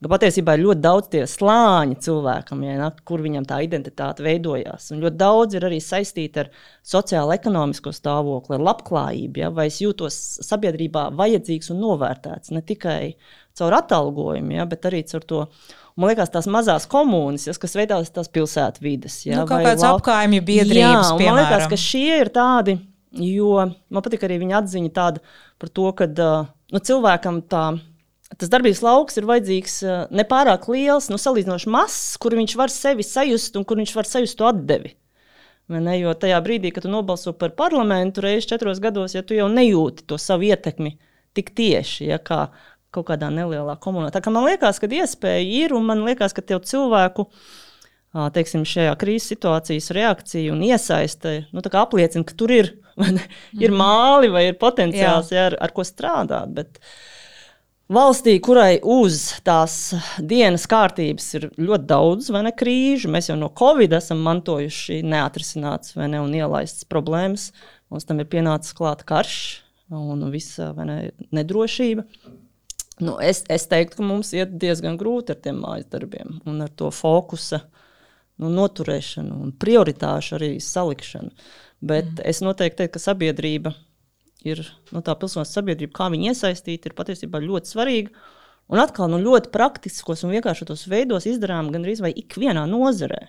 Ka patiesībā ir ļoti daudz tie slāņi cilvēkam, ja, kur viņam tā identitāte veidojās. Un ļoti daudz ir arī saistīti ar sociālo ekonomisko stāvokli, ar labklājību, ja, vai es jūtos sabiedrībā vajadzīgs un novērtēts ne tikai caur atalgojumu, ja, bet arī caur to Man liekas, tās mazās komunas, jas, kas veidojas tās pilsētvidas. Ja, nu, kaut kāds apkaimju biedrības. Jā, man liekas, ka šie ir tādi, jo man patīk arī viņa atziņa tāda par to, ka nu, cilvēkam tā. Tas darbības lauks ir vajadzīgs nepārāk liels, nu, salīdzinoši mazs, kur viņš var sevi sajust un kur viņš var sajust to atdevi. Ne, jo tajā brīdī, kad tu nobalso par parlamentu reizes četros gados, ja tu jau nejūti to savu ietekmi tik tieši, ja, kā, kaut kādā nelielā komunā. Tā kā man liekas, ka iespēja ir, un man liekas, ka tev cilvēku teiksim, šajā krīzes situācijas reakcija un iesaiste nu, apliecina, ka tur ir, ne, ir mhm. māli vai ir potenciāls, jā. Jā, ar, ar ko strādāt. Bet, Valstī, kurai uz tās dienas kārtības ir ļoti daudz ne, krīžu, mēs jau no Covid esam mantojuši neatrisināts ne, un ielaistas problēmas. Mums tam ir pienācis klāts karš un visa ne, nedrošība. Nu, es, es teiktu, ka mums iet diezgan grūti ar tiem mājas darbiem un ar to fokusa nu, noturēšanu un prioritāšu arī salikšanu. Bet mm. es noteikti teiktu, ka sabiedrība ir nu, tā pilsoniskā sabiedrība, kā viņa iesaistīta, ir patiesībā ļoti svarīga. Un atkal nu, ļoti praktiskos un vienkāršos veidos izdarām gandrīz vai ikvienā nozarē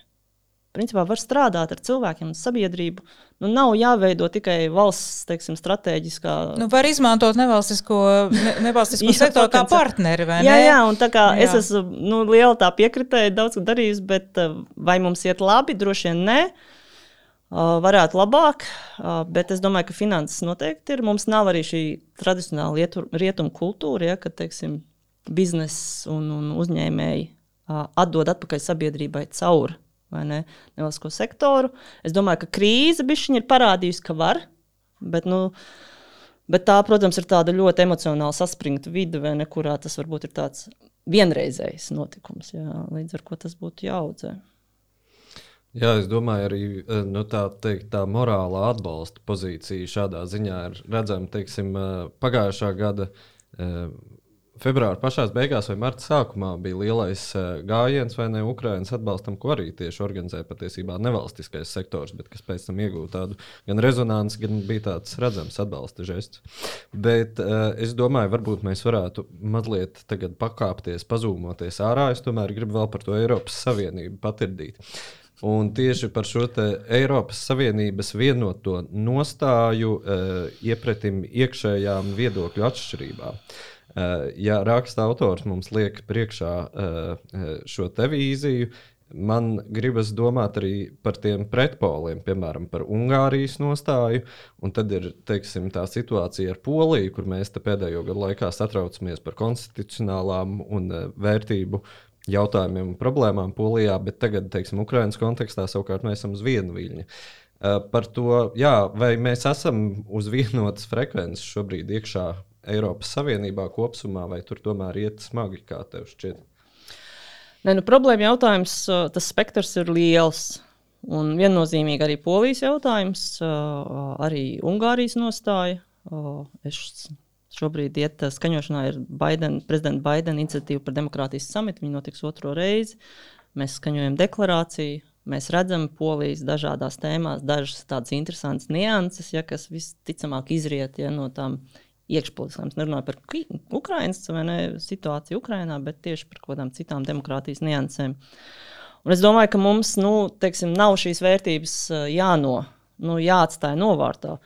principā var strādāt ar cilvēkiem un sabiedrību. Nu, nav jāveido tikai valsts teiksim, strateģiskā. Nu, var izmantot nevalstisko, ne, nevalstisko sektoru kā partneri. Jā, jā, un tā kā jā. es esmu nu, liela tā piekritēja, daudz ko darījis, bet eh, vai mums iet labi? Droši vien nē. Uh, varētu labāk, uh, bet es domāju, ka finanses noteikti ir. Mums nav arī šī tradicionāla rietumu kultūra, ja, kad teiksim, biznesa un, un uzņēmēji uh, atdod atpakaļ sabiedrībai cauri vai ne, nevalstisko sektoru. Es domāju, ka krīze ir parādījusi, ka var. Bet, nu, bet tā, protams, ir tāda ļoti emocionāli saspringta vide, ne, kurā tas varbūt ir tāds vienreizējs notikums. Jā, līdz ar to tas būtu jāaudzē. Jā, es domāju, arī eh, nu, tā, teikt, tā morālā atbalsta pozīcija šādā ziņā ir redzama teiksim, eh, pagājušā gada eh, februāra pašā beigās vai marta sākumā bija lielais uh, gājiens vai ne Ukraiņas atbalstam, ko arī tieši organizēja patiesībā nevalstiskais sektors, bet kas pēc tam iegūta tādu gan rezonanci, gan bija tāds redzams atbalsta žests. Bet uh, es domāju, varbūt mēs varētu mazliet pakāpties, pazūmoties ārā. Es tomēr gribu vēl par to Eiropas Savienību patirdīt. Un tieši par šo Eiropas Savienības vienoto nostāju uh, iepratim iekšējām viedokļu atšķirībām. Eh, ja raksta autors mums liek priekšā eh, eh, šo te vīziju, man gribas domāt arī par tiem pretpoliem, piemēram, par Ungārijas nostāju. Un tad ir teiksim, tā situācija ar Poliju, kur mēs pēdējo gadu laikā satraucamies par konstitucionālām un vērtību jautājumiem un problēmām Polijā, bet tagad, teiksim, Ukraiņas kontekstā savukārt mēs esam uz vienu viļņu. Par to, jā, vai mēs esam uz vienotas frekvences šobrīd iekšā Eiropas Savienībā kopumā, vai tur tomēr iet smagi, kā tev šķiet? Ne, nu, problēma jautājums, tas spektrs ir liels. Un viennozīmīgi arī polijas jautājums, arī Ungārijas nostāja. Es šobrīd iet skaņošanā ir Biden, prezidenta Baidena iniciatīva par demokrātijas samitu. Viņa notiks otro reizi. Mēs skaņojam deklarāciju. Mēs redzam polijas dažādās tēmās, dažas tādas interesantas nianses, ja, kas visticamāk izriet ja, no tām iekšpolitiskām. Es nerunāju par Ukraiņas situāciju Ukrajinā, bet tieši par kaut kādām citām demokrātijas niansēm. Un es domāju, ka mums nu, teiksim, nav šīs vērtības jāno, nu, jāatstāj novārtā.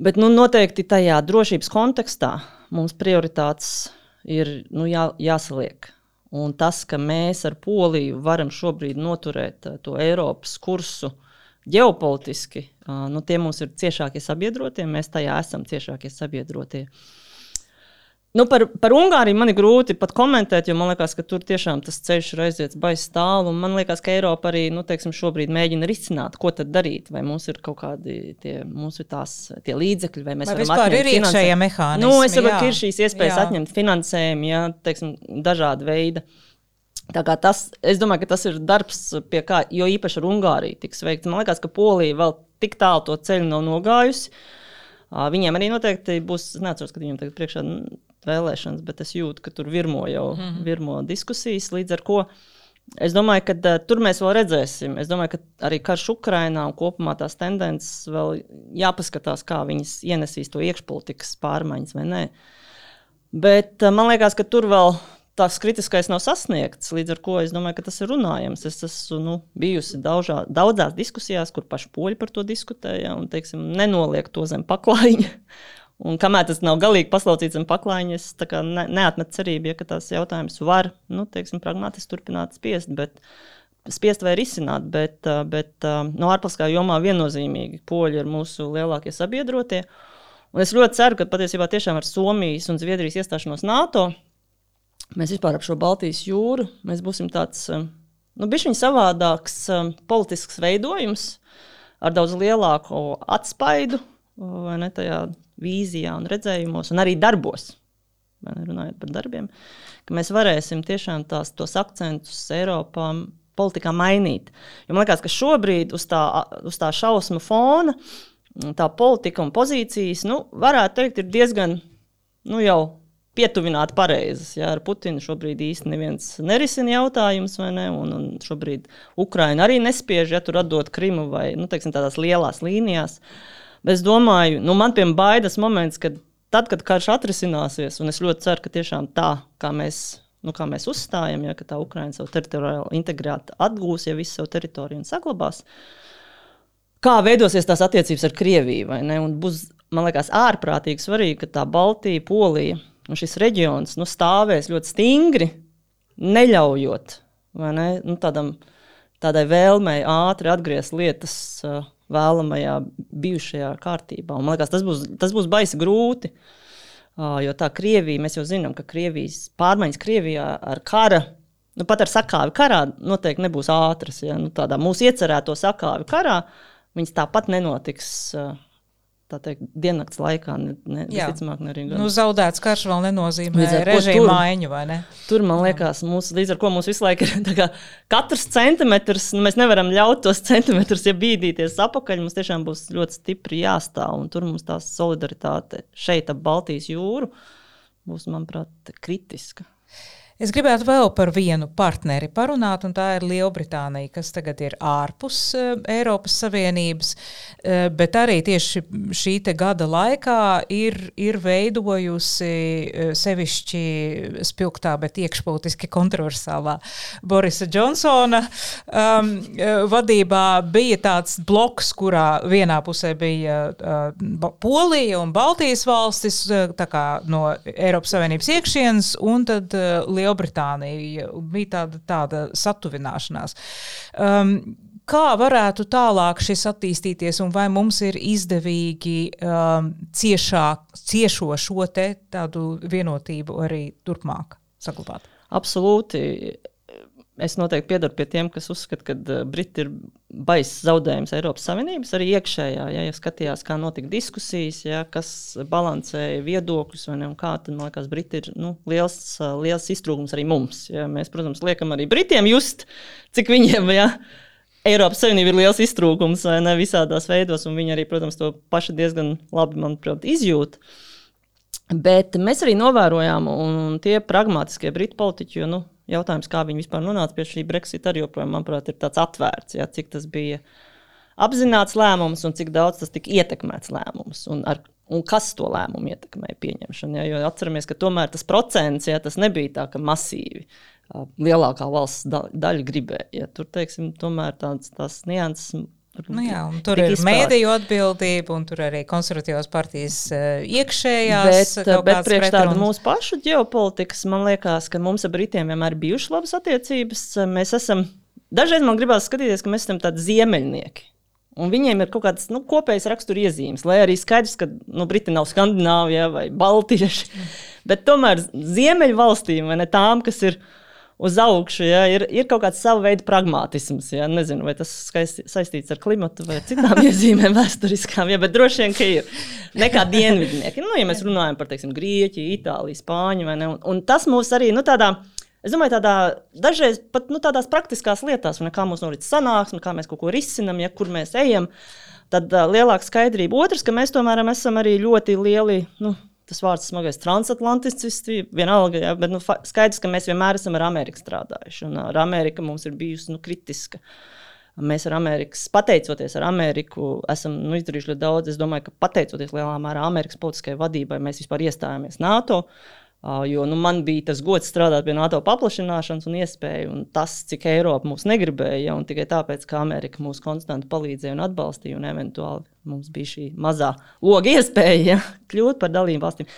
Bet nu, noteikti tajā drošības kontekstā mums prioritātes ir nu, jā, jāsaliek. Un tas, ka mēs ar Poliju varam šobrīd noturēt to Eiropas kursu, uh, ģeopolitiski nu, tie mums ir ciešākie sabiedrotie, mēs tajā esam ciešākie sabiedrotie. Nu, par, par Ungāriju man ir grūti pat komentēt, jo man liekas, ka tur tiešām tas ceļš ir aiziets baisa tālu. Man liekas, ka Eiropa arī nu, teiksim, šobrīd mēģina risināt, ko tad darīt. Vai mums ir kaut kādi tie, ir tās, tie līdzekļi, vai mēs vai varam atņemt ir iekšējie mehānismi. Nu, es saprotu, ka ir šīs iespējas jā. atņemt finansējumu, jā, teiksim, dažāda veida. Tas, es domāju, ka tas ir darbs, pie kā, jo īpaši ar Ungāriju tiks veikts. Man liekas, ka Polija vēl tik tālu to ceļu nav nogājusi. Viņiem arī noteikti būs, es neatceros, ka viņiem tagad priekšā vēlēšanas, bet es jūtu, ka tur virmo jau mm -hmm. virmo diskusijas. Līdz ar to es domāju, ka uh, tur mēs vēl redzēsim. Es domāju, ka arī karš Ukrainā un kopumā tās tendences vēl jāpaskatās, kā viņas ienesīs to iekšpolitikas pārmaiņas vai nē. Bet uh, man liekas, ka tur vēl tas kritiskais nav sasniegts. Līdz ar to es domāju, ka tas ir runājams. Es esmu nu, bijusi daužā, daudzās diskusijās, kur paši poļi par to diskutēja un teiksim, nenoliek to zem paklājiņa. Un kamēr tas nav galīgi paslaucīts un paklājiņš, es ne, neatmetu cerību, ja tās jautājums var, nu, teiksim, pragmatiski turpināt spiest, bet spiest vai risināt, bet, bet no ārpolitiskā jomā viennozīmīgi poļi ir mūsu lielākie sabiedrotie. Un es ļoti ceru, ka patiesībā tiešām ar Somijas un Zviedrijas iestāšanos NATO mēs vispār ap šo Baltijas jūru mēs būsim tāds, nu, bišķiņ savādāks politisks veidojums ar daudz lielāku atspaidu, ne tajā vīzijā un redzējumos, un arī darbos. Runājot par darbiem, ka mēs varēsim tiešām tās, tos akcentus Eiropā politikā mainīt. Jo man liekas, ka šobrīd uz tā, uz tā šausmu fona tā politika un pozīcijas, nu, varētu teikt, ir diezgan nu, jau pietuvināti pareizas. Ja, ar Putinu šobrīd īstenībā neviens nerisina jautājumus, vai ne? Un, un šobrīd Ukraina arī nespiež, ja tur atdot Krimu vai nu, teiksim, tādās lielās līnijās. Bet es domāju, nu, man piemēram baidas moments, kad tad, kad karš atrisināsies, un es ļoti ceru, ka tiešām tā, kā mēs, nu, kā mēs uzstājam, ja tā Ukraina savu teritoriālu integrāciju atgūs, ja visu savu teritoriju saglabās, kā veidosies tās attiecības ar Krieviju. Būs, man liekas, ārprātīgi svarīgi, ka tā Baltija, Polija un šis reģions nu, stāvēs ļoti stingri, neļaujot ne, nu, tādam, tādai vēlmei ātri atgriezt lietas. Uh, vēlamajā bijušajā kārtībā. Un, man liekas, tas būs, tas būs baisi grūti. Jo tā Krievija, mēs jau zinām, ka Krievijas pārmaiņas Krievijā ar kara, nu, pat ar sakāvi karā, noteikti nebūs ātras. Ja? Nu, tādā mūsu iecerēto sakāvi karā viņas tāpat nenotiks. Uh, tā teikt, diennakts laikā. Ne, ne, visticamāk, ne arī nu, zaudēts karš vēl nenozīmē režīmu maiņu, vai ne? Tur, man liekas, mūs, līdz ar ko mums visu laiku ir kā, katrs centimetrs, nu, mēs nevaram ļaut tos centimetrus, ja bīdīties apakaļ, mums tiešām būs ļoti stipri jāstāv, un tur mums tā solidaritāte šeit ap Baltijas jūru būs, manuprāt, kritiska. Es gribētu vēl par vienu partneri parunāt, un tā ir Lielbritānija, kas tagad ir ārpus uh, Eiropas Savienības, uh, bet arī tieši šī gada laikā ir, ir veidojusi uh, sevišķi spilgtā, bet iekšpolitiski kontroversālā Borisa Džonsona um, vadībā bija tāds bloks, kurā vienā pusē bija uh, Polija un Baltijas valstis, uh, no Eiropas Savienības iekšienes, un tad uh, Lielbritānija. Lielbritānija. Bija tāda, tāda satuvināšanās. Um, kā varētu tālāk šis attīstīties, un vai mums ir izdevīgi um, ciešāk, ciešo šo te tādu vienotību arī turpmāk saglabāt? Absolūti es noteikti piedaru pie tiem, kas uzskata, ka uh, Briti ir baisas zaudējums Eiropas Savienības, arī iekšējā. Ja, ja skatījās, kā notika diskusijas, ja, kas balansēja viedokļus, ne, kā, tad man liekas, Briti ir nu, liels, uh, liels iztrūkums arī mums. Ja. Mēs, protams, liekam arī Britiem just, cik viņiem. Ja, Eiropas Savienība ir liels iztrūkums ne, visādās veidos, un viņi arī, protams, to paši diezgan labi, manuprāt, izjūt. Bet mēs arī novērojām, un tie pragmatiskie britu politiķi, jo nu, Jautājums, kā viņi vispār nonāca pie šī Brexit, arī joprojām, manuprāt, ir tāds atvērts. Jā, cik tas bija apzināts lēmums un cik daudz tas tika ietekmēts lēmums. Un ar, un kas to lēmumu ietekmēja pieņemšanu. Ja? Jo atceramies, ka tomēr tas procents, ja tas nebija tā, ka masīvi lielākā valsts daļa gribēja. Ja? Tur, teiksim, tomēr tāds, tās nianses Nu jā, tur ir izpār. mēdīju atbildība, un tur arī konservatīvās partijas uh, iekšējās. Bet, bet priekš tāda mūsu pašu ģeopolitikas, man liekas, ka mums ar Britiem vienmēr ir bijušas labas attiecības. Mēs esam, dažreiz man gribās skatīties, ka mēs esam tādi ziemeļnieki. Un viņiem ir kaut kādas nu, kopējas raksturiezīmes, lai arī skaidrs, ka nu, Briti nav Skandināvija vai Baltieši. Bet tomēr Ziemeļvalstīm, vai ne tām, kas ir uz augšu, ja, ir, ir kaut kāds sava veida pragmatisms. Ja. Nezinu, vai tas skaisti, saistīts ar klimatu vai citām iezīmēm vēsturiskām, ja, bet droši vien, ka ir nekā dienvidnieki. Nu, ja mēs runājam par teiksim, Grieķiju, Itāliju, Spāņu, un, un tas mūs arī nu, tādā Es domāju, tādā dažreiz pat nu, tādās praktiskās lietās, kā mums norit sanāksme, kā mēs kaut ko risinām, ja kur mēs ejam, tad uh, lielāka skaidrība. Otrs, ka mēs tomēr esam arī ļoti lieli. Nu, Tas vārds smagais transatlantists, vienalga, ja, bet nu, skaidrs, ka mēs vienmēr esam ar Ameriku strādājuši. Un ar Ameriku mums ir bijusi nu, kritiska. Mēs ar Amerikas, pateicoties ar Ameriku, esam nu, izdarījuši ļoti daudz. Es domāju, ka pateicoties lielā mērā Amerikas politiskajai vadībai, mēs vispār iestājāmies NATO. Uh, Jo nu, man bija tas gods strādāt pie NATO paplašināšanas un iespēju, un tas, cik Eiropa mūs negribēja, ja, un tikai tāpēc, ka Amerika mūs konstanti palīdzēja un atbalstīja, un eventuāli mums bija šī mazā loga iespēja ja, kļūt par dalību valstīm.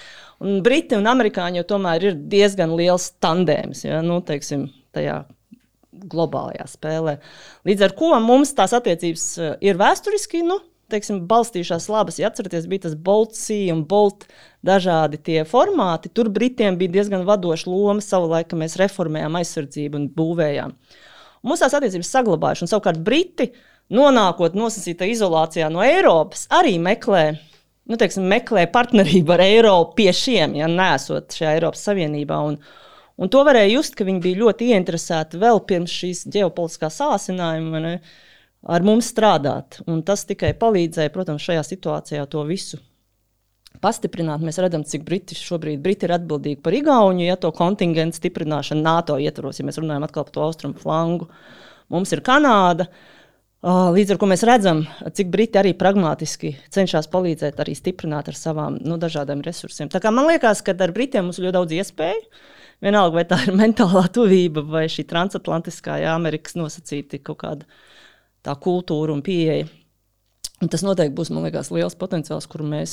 Un Briti un Amerikāņi jau tomēr ir diezgan liels tandēms ja, nu, teiksim, tajā globālajā spēlē. Līdz ar to mums tās attiecības ir vēsturiski nu, teiksim, balstījušās labas. Ja atceraties, bija tas Bolts-C un Bolt dažādi tie formāti. Tur Britiem bija diezgan vadoša loma savulaik, kad mēs reformējām aizsardzību un būvējām. Un mums tās attiecības saglabājušās, un savukārt Briti, nonākot nosacītā izolācijā no Eiropas, arī meklē. Nu, teiksim, meklē partnerību ar Eiropu pie šiem, ja nesot šajā Eiropas Savienībā. Un, un to varēja just, ka viņi bija ļoti ieinteresēti vēl pirms šīs ģeopolitiskā sācinājuma ar mums strādāt. Un tas tikai palīdzēja, protams, šajā situācijā to visu pastiprināt. Mēs redzam, cik Briti šobrīd Briti ir atbildīgi par Igauniju, ja to kontingentu stiprināšanu NATO ietvaros, ja mēs runājam atkal par to austrumu flangu. Mums ir Kanāda. Līdz ar to mēs redzam, cik Briti arī pragmatiski cenšas palīdzēt, arī stiprināt ar savām nu, dažādiem resursiem. Tā kā man liekas, ka ar Britiem mums ir ļoti daudz iespēju. Vienalga, vai tā ir mentālā tuvība vai šī transatlantiskā, jā, Amerikas nosacīta kaut kāda tā kultūra un pieeja. Tas noteikti būs liekas, liels potenciāls, kur mēs,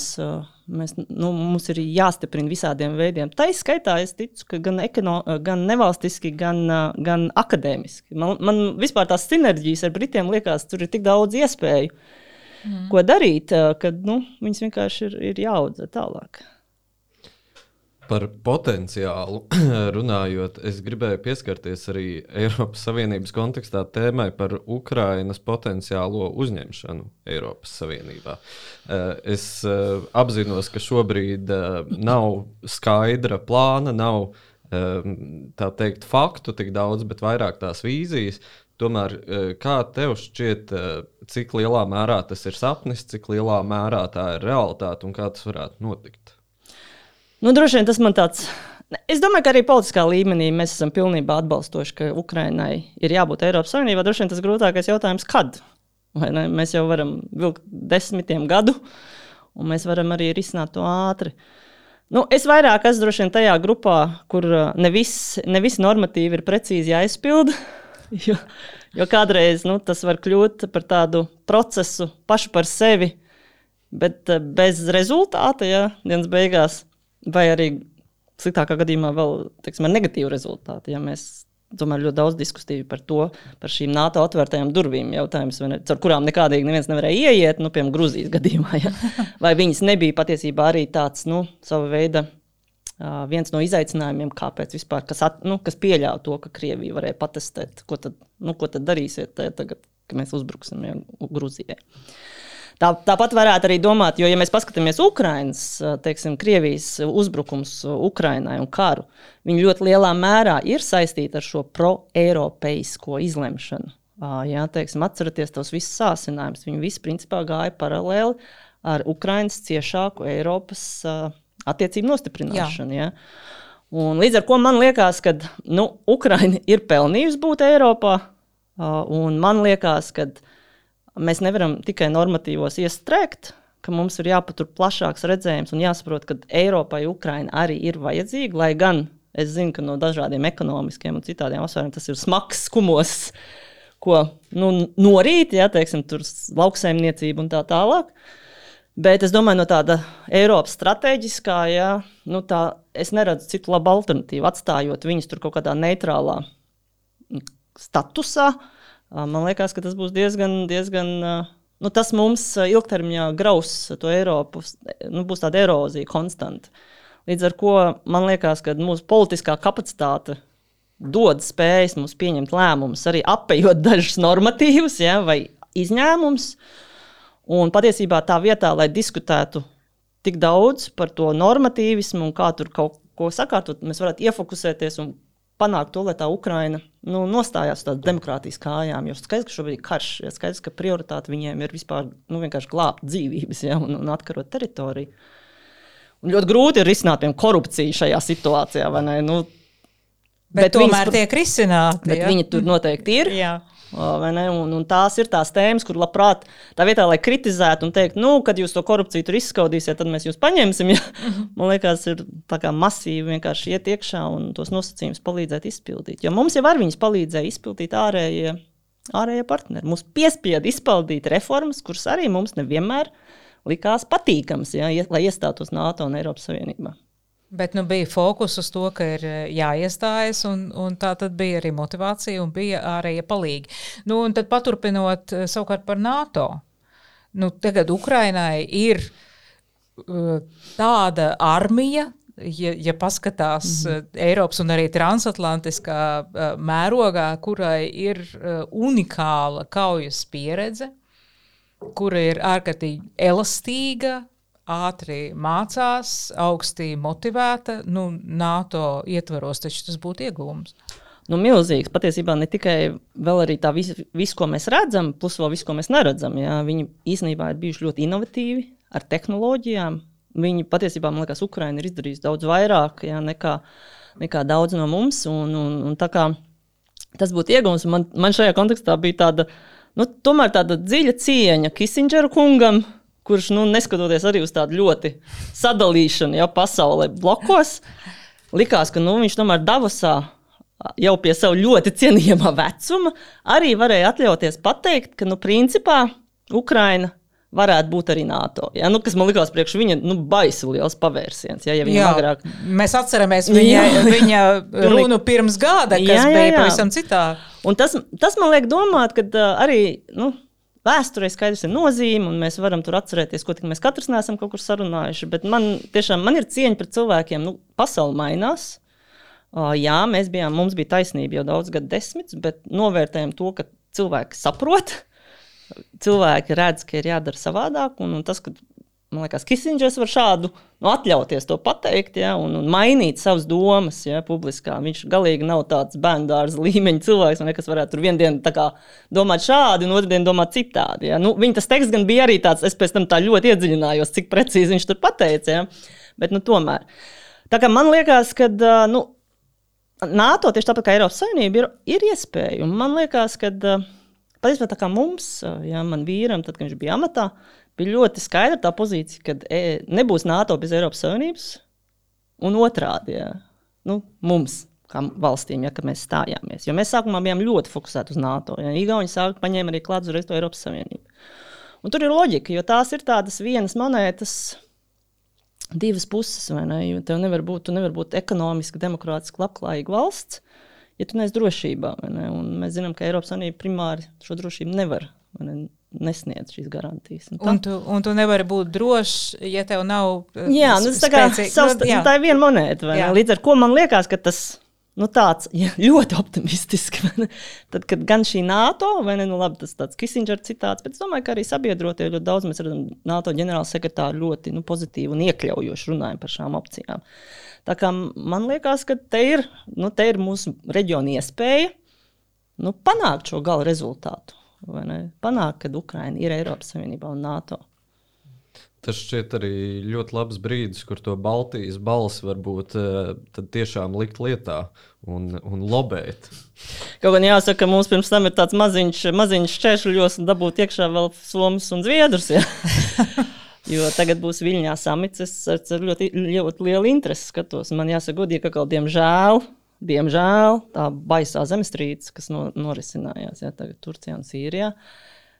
mēs nu, mums ir jāstiprina visādiem veidiem. Tā izskaitā es ticu, ka gan, ekono, gan nevalstiski, gan, gan akadēmiski. Man, man vispār tās sinerģijas ar Britiem liekas, tur ir tik daudz iespēju, mm. ko darīt, ka nu, viņas vienkārši ir, ir jāaudzē tālāk. Par potenciālu runājot, es gribēju pieskarties arī Eiropas Savienības kontekstā tēmai par Ukrainas potenciālo uzņemšanu Eiropas Savienībā. Eh, es eh, apzinos, ka šobrīd eh, nav skaidra plāna, nav tā teikt faktu tik daudz, bet vairāk tās vīzijas. Tomēr, kā tev šķiet, cik lielā mērā tas ir sapnis, cik lielā mērā tā ir realitāte un kā tas varētu notikt? Nu, droši vien tas man tāds. Es domāju, ka arī politiskā līmenī mēs esam pilnībā atbalstoši, ka Ukrainai ir jābūt Eiropas Savienībā. Droši vien tas grūtākais jautājums, kad? Mēs jau varam vilkt desmitiem gadu, un mēs varam arī risināt to ātri. Nu, es vairāk esmu droši vien tajā grupā, kur uh, ne visi vis normatīvi ir precīzi jāizpilda. Jo, jo kādreiz nu, tas var kļūt par tādu procesu pašu par sevi, bet uh, bez rezultāta, ja dienas beigās vai arī sliktākā gadījumā vēl teiksim, ar negatīvu rezultātu. Ja mēs tomēr ļoti daudz diskusiju par to, par šīm NATO atvērtajām durvīm, jautājums, ne, ar kurām nekādīgi neviens nevarēja ieiet, nu, piemēram, Grūzijas gadījumā. Ja? Vai viņas nebija patiesībā arī tāds, nu, sava veida. Uh, viens no izaicinājumiem, kāpēc vispār, kas, at, nu, kas pieļāva to, ka Krievija varēja patestēt, ko tad, nu, ko tad darīsiet tagad, kad mēs uzbruksim ja, Grūzijai. Uh, Tā, tāpat varētu arī domāt, jo, ja mēs paskatāmies Ukraiņas, teiksim, Krievijas uzbrukums Ukraiņai un karu, viņi ļoti lielā mērā ir saistīti ar šo pro-eiropeisko izlemšanu. Jā, teiksim, atcerieties tos visus sācinājumus. Viņi visi principā gāja paralēli ar Ukraiņas ciešāku Eiropas attiecību nostiprināšanu. Jā. Jā. Un līdz ar to man liekas, ka nu, Ukraiņa ir pelnījusi būt Eiropā. Un man liekas, ka Mēs nevaram tikai normatīvos iestrēgt, ka mums ir jāpatur plašāks redzējums un jāsaprot, ka Eiropai Ukraina arī ir vajadzīga, lai gan es zinu, ka no dažādiem ekonomiskiem un citādiem apsvērumiem tas ir smags skumos, ko nu, norīt, ja teiksim, tur lauksaimniecība un tā tālāk. Bet es domāju, no tāda Eiropas strateģiskā, ja, nu tā, es neredzu citu labu alternatīvu, atstājot viņus tur kaut kādā neitrālā statusā. Uh, Man liekas, ka tas būs diezgan, diezgan nu, tas mums ilgtermiņā graus to Eiropu, nu, būs tāda erozija konstanta. Līdz ar to man liekas, ka mūsu politiskā kapacitāte dod spējas mums pieņemt lēmumus, arī apējot dažus normatīvus ja, vai izņēmumus. Un patiesībā tā vietā, lai diskutētu tik daudz par to normatīvismu un kā tur kaut ko sakārtot, mēs varētu iefokusēties un panākt to, lai tā Ukraina nu, nostājās uz tādas demokrātijas kājām. Jo skaidrs, ka šobrīd ir karš, ja skaidrs, ka prioritāte viņiem ir vispār nu, vienkārši glābt dzīvības ja, un, un atkarot teritoriju. Un ļoti grūti ir risināt korupciju šajā situācijā. Nu, bet, bet tomēr viņas, tiek risināti. Ja? Viņi tur noteikti ir. Jā. Un, un tās ir tās tēmas, kur labprāt tā vietā, lai kritizētu un teikt, nu, kad jūs to korupciju tur izskaudīsiet, tad mēs jūs paņemsim. Ja? Mhm. Man liekas, ir masīvi vienkārši iet iekšā un tos nosacījumus palīdzēt izpildīt. Jo mums jau ar viņus palīdzēja izpildīt ārējie, ārējie partneri. Mums piespieda izpildīt reformas, kuras arī mums nevienmēr likās patīkamas, ja? lai iestātos NATO un Eiropas Savienībā. Bet nu, bija fokus uz to, ka ir eh, jāiestājas, un, un tā bija arī motivācija un bija ārējie palīgi. Nu, un tad paturpinot eh, savukārt par NATO. Nu, tagad Ukrainai ir uh, tāda armija, ja, ja paskatās mm -hmm. Eiropas un arī transatlantiskā mērogā, kurai ir unikāla kaujas pieredze, kura ir ārkārtīgi elastīga, ātri mācās, augstī motivēta, nu, NATO ietvaros, taču tas būtu iegūms. Nu, milzīgs. Patiesībā ne tikai tā viss, vis, ko mēs redzam, plus vēl viss, ko mēs neredzam. Jā. Viņi īstenībā ir bijuši ļoti inovatīvi ar tehnoloģijām. Viņi patiesībā, man liekas, Ukraiņa ir izdarījusi daudz vairāk jā, nekā, nekā daudz no mums. Un, un, un kā, tas būtu iegūms. Man, man šajā kontekstā bija tāda, nu, tāda dziļa cieņa Kisindžera kungam, kurš, nu, neskatoties arī uz tādu ļoti sadalīšanu ja, pasaulē blokos, likās, ka nu, viņš tomēr Davosā jau pie sava ļoti cienījamā vecuma arī varēja atļauties pateikt, ka, nu, principā, Ukraina varētu būt arī NATO. Ja? Nu, kas man likās priekš viņa nu, baisi liels pavērsiens. Ja, ja jā, agrāk... Mēs atceramies viņa, viņa runu pirms gada, kas jā, jā, jā. bija pavisam citā. Un tas, tas man liek domāt, ka arī. Nu, Vēsturē skaidrs ir nozīme, un mēs varam tur atcerēties, ko mēs katrs neesam kaut kur sarunājuši. Bet man tiešām man ir cieņa pret cilvēkiem. Nu, pasaule mainās. Uh, jā, mēs bijām, mums bija taisnība jau daudz gadu desmitus, bet novērtējam to, ka cilvēki saprot, cilvēki redz, ka ir jādara savādāk. Un, un tas, ka man liekas, Kisingers var šādu nu, atļauties to pateikt, ja, un, un mainīt savas domas ja, publiskā. Viņš galīgi nav tāds bērnu līmeņa cilvēks, ne, kas varētu tur vienu dienu domāt šādi, un otru dienu domāt citādi. Ja. Nu, viņa tas teksts gan bija arī tāds, es pēc tam tā ļoti iedziļinājos, cik precīzi viņš tur pateica. Ja. Bet nu, tomēr. Tā kā man liekas, ka nu, NATO tieši tāpat kā Eiropas Savienība ir, ir iespēja. Un man liekas, ka patiesībā tā kā mums, ja man vīram, tad, kad viņš bija amatā, bija ļoti skaidra tā pozīcija, ka e, nebūs NATO bez Eiropas Savienības, un otrādi ja, nu, mums. Kā valstīm, ja mēs stājāmies. Jo mēs sākumā bijām ļoti fokusēti uz NATO. Ja. Igauni sāka paņēma arī klāt uzreiz to Eiropas Savienību. Un tur ir loģika, jo tās ir tādas vienas monētas, divas puses. Ne? Jo tev nevar būt, nevar būt ekonomiski, demokrātiski, labklājīga valsts, ja tu neesi drošībā. Ne? Un mēs zinām, ka Eiropas Savienība primāri šo drošību nevar ne? nesniedz šīs garantijas. Un, un, tu, un tu nevari būt drošs, ja tev nav. Eh, jā, nu, tā, kā, savs, nu, jā. tā ir viena monēta. Līdz ar to man liekas, ka tas nu, tāds ja, ļoti optimistisks. Tad, kad gan šī NATO, vai ne, nu, labi, tas tāds Kisingers citāts, bet es domāju, ka arī sabiedrotie ļoti daudz mēs redzam NATO ģenerālsekretāru ļoti nu, pozitīvi un iekļaujoši runājam par šām opcijām. Tā kā man liekas, ka te ir, nu, te ir mūsu reģiona iespēja nu, panākt šo gala rezultātu panākt, ka Ukraina ir Eiropas Savienībā un NATO. Tas šķiet arī ļoti labs brīdis, kur to Baltijas balsi varbūt uh, tiešām likt lietā un, un lobēt. Kaut gan jāsaka, ka mums pirms tam ir tāds maziņš, maziņš šķēršļos un dabūt iekšā vēl Somijas un Zviedrus. Ja? jo tagad būs Viļņā samits. Es ar ļoti, ļoti lielu interesi skatos. Man jāsaka, godīgi, ka kaut diemžēl diemžēl tā baisā zemestrīce, kas no, norisinājās ja, Turcijā un Sīrijā.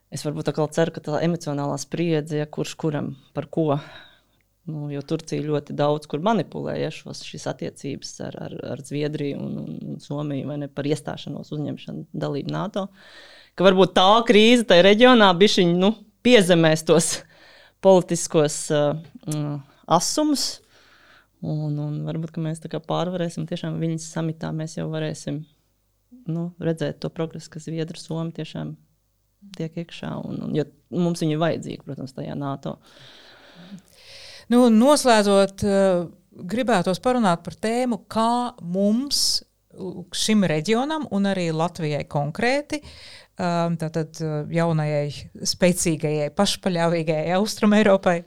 Es varbūt kā ceru, ka tā emocionālā spriedze, ja, kurš kuram par ko. Nu, jo Turcija ļoti daudz kur manipulēja šos, šīs attiecības ar, ar, ar Zviedriju un, un, un Somiju ne, par iestāšanos, uzņemšanu, dalību NATO. Ka varbūt tā krīze tajā reģionā bija nu, piezemēs tos politiskos uh, asumus. Un, un varbūt mēs pārvarēsim tiešām viņas samitā. Mēs jau varēsim nu, redzēt to progresu, kas Zviedru Somija tiešām tiek iekšā. Un, un, jo mums viņa ir vajadzīga, protams, tajā NATO. Nu, noslēdzot, gribētos parunāt par tēmu, kā mums, šim reģionam un arī Latvijai konkrēti, tātad jaunajai, spēcīgajai, pašpaļāvīgajai Austrum Eiropai,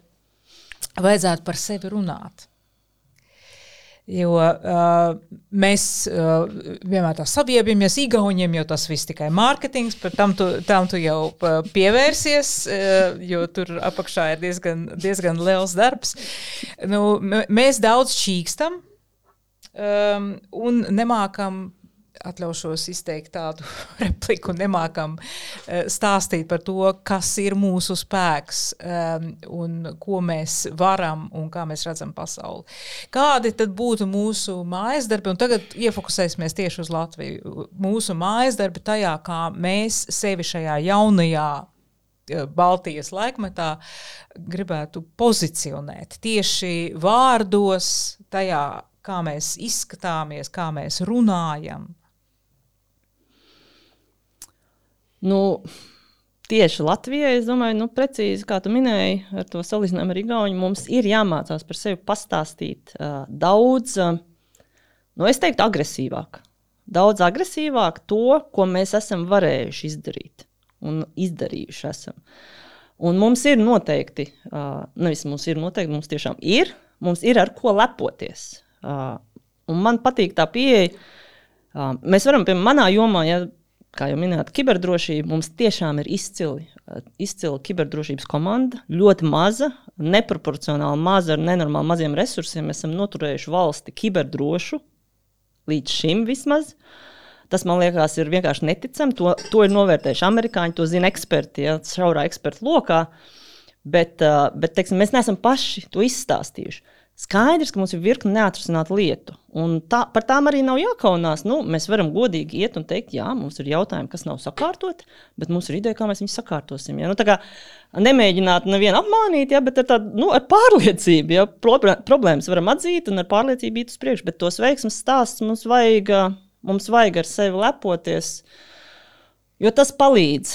vajadzētu par sevi runāt. Jo uh, mēs uh, vienmēr tā saviebjamies Igauniem, jo tas viss tikai mārketings, par tam tu, tam tu jau pievērsies, uh, jo tur apakšā ir diezgan, diezgan liels darbs. Nu, mēs daudz čīkstam um, un nemākam atļaušos izteikt tādu repliku, nemākam uh, stāstīt par to, kas ir mūsu spēks um, un ko mēs varam un kā mēs redzam pasauli. Kādi tad būtu mūsu mājas darbi? Un tagad iefokusēsimies tieši uz Latviju. Mūsu mājas darbi tajā, kā mēs sevi šajā jaunajā uh, Baltijas laikmetā gribētu pozicionēt tieši vārdos, tajā, kā mēs izskatāmies, kā mēs runājam, Nu, tieši Latvijai, es domāju, nu, precīzi kā tu minēji, ar to salīdzinājumu ar Igauniju, mums ir jāmācās par sevi pastāstīt uh, daudz, uh, nu, es teiktu, agresīvāk. Daudz agresīvāk to, ko mēs esam varējuši izdarīt un izdarījuši. Esam. Un mums ir noteikti, uh, nevis mums ir noteikti, mums tiešām ir, mums ir ar ko lepoties. Uh, man patīk tā pieeja. Uh, mēs varam, piemēram, manā jomā, ja kā jau minējāt, kiberdrošība mums tiešām ir izcili, izcila kiberdrošības komanda. Ļoti maza, neproporcionāli maza ar nenormāli maziem resursiem. Mēs esam noturējuši valsti kiberdrošu līdz šim vismaz. Tas man liekas, ir vienkārši neticami. To, to ir novērtējuši amerikāņi, to zina eksperti, ja šaurā eksperta lokā. Bet, bet teiksim, mēs neesam paši to izstāstījuši. Skaidrs, ka mums ir virkni neatrisinātu lietu. Un tā, par tām arī nav jākaunās. Nu, mēs varam godīgi iet un teikt, jā, mums ir jautājumi, kas nav sakārtoti, bet mums ir ideja, kā mēs viņus sakārtosim. Ja? Nu, kā, nemēģināt nevienu apmānīt, ja, bet ar, tādu, nu, ar pārliecību. Ja? Problēmas varam atzīt un ar pārliecību iet uz priekšu, bet tos veiksmes stāstus mums vajag, mums vajag ar sevi lepoties. Uh, Jo tas palīdz,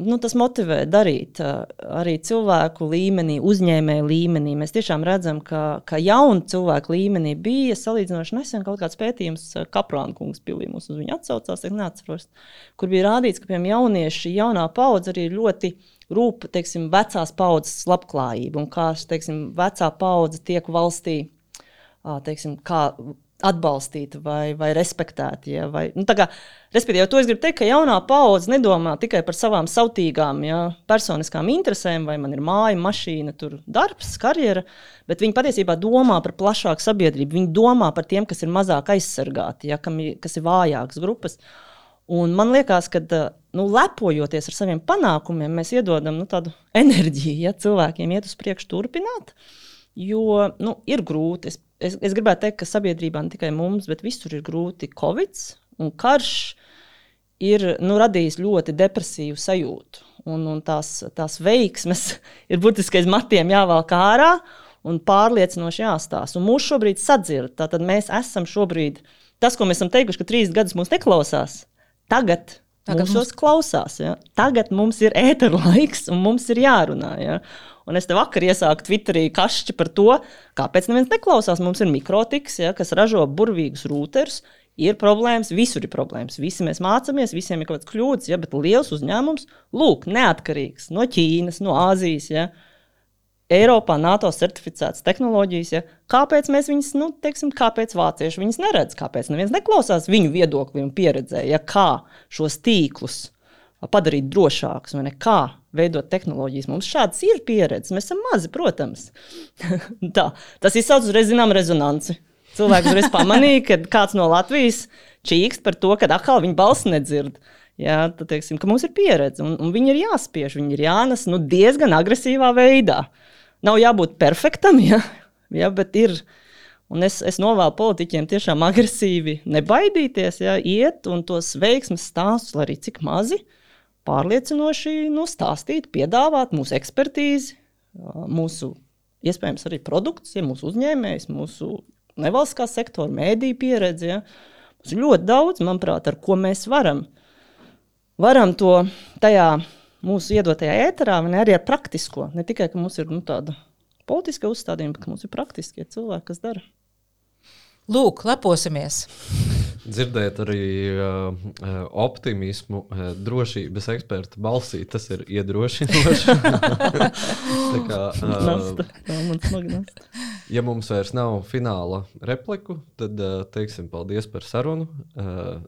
nu, tas motivē darīt arī cilvēku līmenī, uzņēmēju līmenī. Mēs tiešām redzam, ka, ka jaunu cilvēku līmenī bija salīdzinoši nesen kaut kāds pētījums, Kaprāna kungs pilī mums uz viņu atsaucās, neatceros, kur bija rādīts, ka piemēram jaunieši, jaunā paudze arī ļoti rūp teiksim, vecās paudzes labklājību un kā teiksim, vecā paudze tiek valstī. Teiksim, kā atbalstīta vai, vai respektēta. Ja, vai, nu, kā, respektīvi, to es gribu teikt, ka jaunā paudze nedomā tikai par savām sautīgām ja, personiskām interesēm, vai man ir māja, mašīna, tur, darbs, karjera, bet viņi patiesībā domā par plašāku sabiedrību. Viņi domā par tiem, kas ir mazāk aizsargāti, ja, ir, kas ir vājākas grupas. Un man liekas, ka nu, lepojoties ar saviem panākumiem, mēs iedodam nu, tādu enerģiju, ja cilvēkiem iet uz priekšu, turpināt. Jo nu, ir grūti. Es es, es gribētu teikt, ka sabiedrībā ne tikai mums, bet visur ir grūti Covid un karš. Ir nu, radījis ļoti depresīvu sajūtu. Un, un tās, tās veiksmes ir burtiski aiz matiem jāvelk ārā un pārliecinoši jāstāsta. Mūsu šobrīd sadzird. Tātad mēs esam šobrīd, tas, ko mēs esam teikuši, ka trīs gadus mūs neklausās, tagad Tagad mums, mums klausās. Ja? Tagad mums ir ēteru laiks, un mums ir jārunā. Ja? Un es te vakar iesāku Twitterī kašķi par to, kāpēc neviens neklausās. Mums ir mikrotiks, ja, kas ražo burvīgus rūterus. Ir problēmas, visur ir problēmas. Visi mēs mācāmies, visiem ir kaut kāds kļūdas, ja, bet liels uzņēmums, lūk, neatkarīgs no Ķīnas, no Āzijas. Ja, Eiropā NATO certificētas tehnoloģijas. Ja, kāpēc mēs viņus, nu, teiksim, kāpēc vācieši viņus neredz, kāpēc neviens neklausās viņu viedokli un pieredzē, ja kā šos tīklus padarīt drošākus, vai ne? Kā veidot tehnoloģijas. Mums šādas ir pieredzes, mēs esam mazi, protams. Tā, tas izsauc uzreiz zinām rezonanci. Cilvēks uzreiz pamanīja, ka kāds no Latvijas čīkst par to, ka atkal viņa balss nedzird. Jā, tad teiksim, mums ir pieredze, un, un viņi ir jāspiež, viņi ir jānes nu, diezgan agresīvā veidā. Nav jābūt perfektam, ja, ja, bet ir. Un es, es novēlu politiķiem tiešām agresīvi nebaidīties, ja, iet un tos veiksmes stāstus, lai arī cik mazi, uh, pārliecinoši nu, stāstīt, piedāvāt mūsu ekspertīzi, mūsu iespējams arī produkts, ja mūsu uzņēmējs, mūsu nevalstiskā sektora, mēdīņu pieredzi. Ja. Mums ir ļoti daudz, manuprāt, ar ko mēs varam, varam to tajā mūsu iedotajā ēterā, un arī ar praktisko. Ne tikai, ka mums ir nu, tāda politiska uzstādījuma, bet mums ir praktiskie cilvēki, kas dara. Lūk, leposimies! Dzirdēt arī uh, optimismu, uh, drošības eksperta balsī, tas ir iedrošinoši. kā, uh, nasta, ja mums vairs nav fināla repliku, tad uh, teiksim paldies par sarunu. Uh,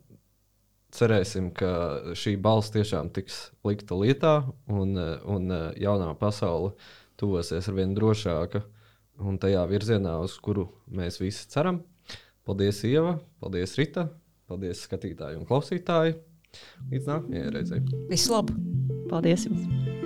cerēsim, ka šī balss tiešām tiks likta lietā un, un jaunā pasaule tuvosies ar vien drošāka un tajā virzienā, uz kuru mēs visi ceram. Paldies, Ieva, paldies, Rita, paldies skatītāji un klausītāji. Līdz nākamajai reizei. Visu labu! Paldies jums!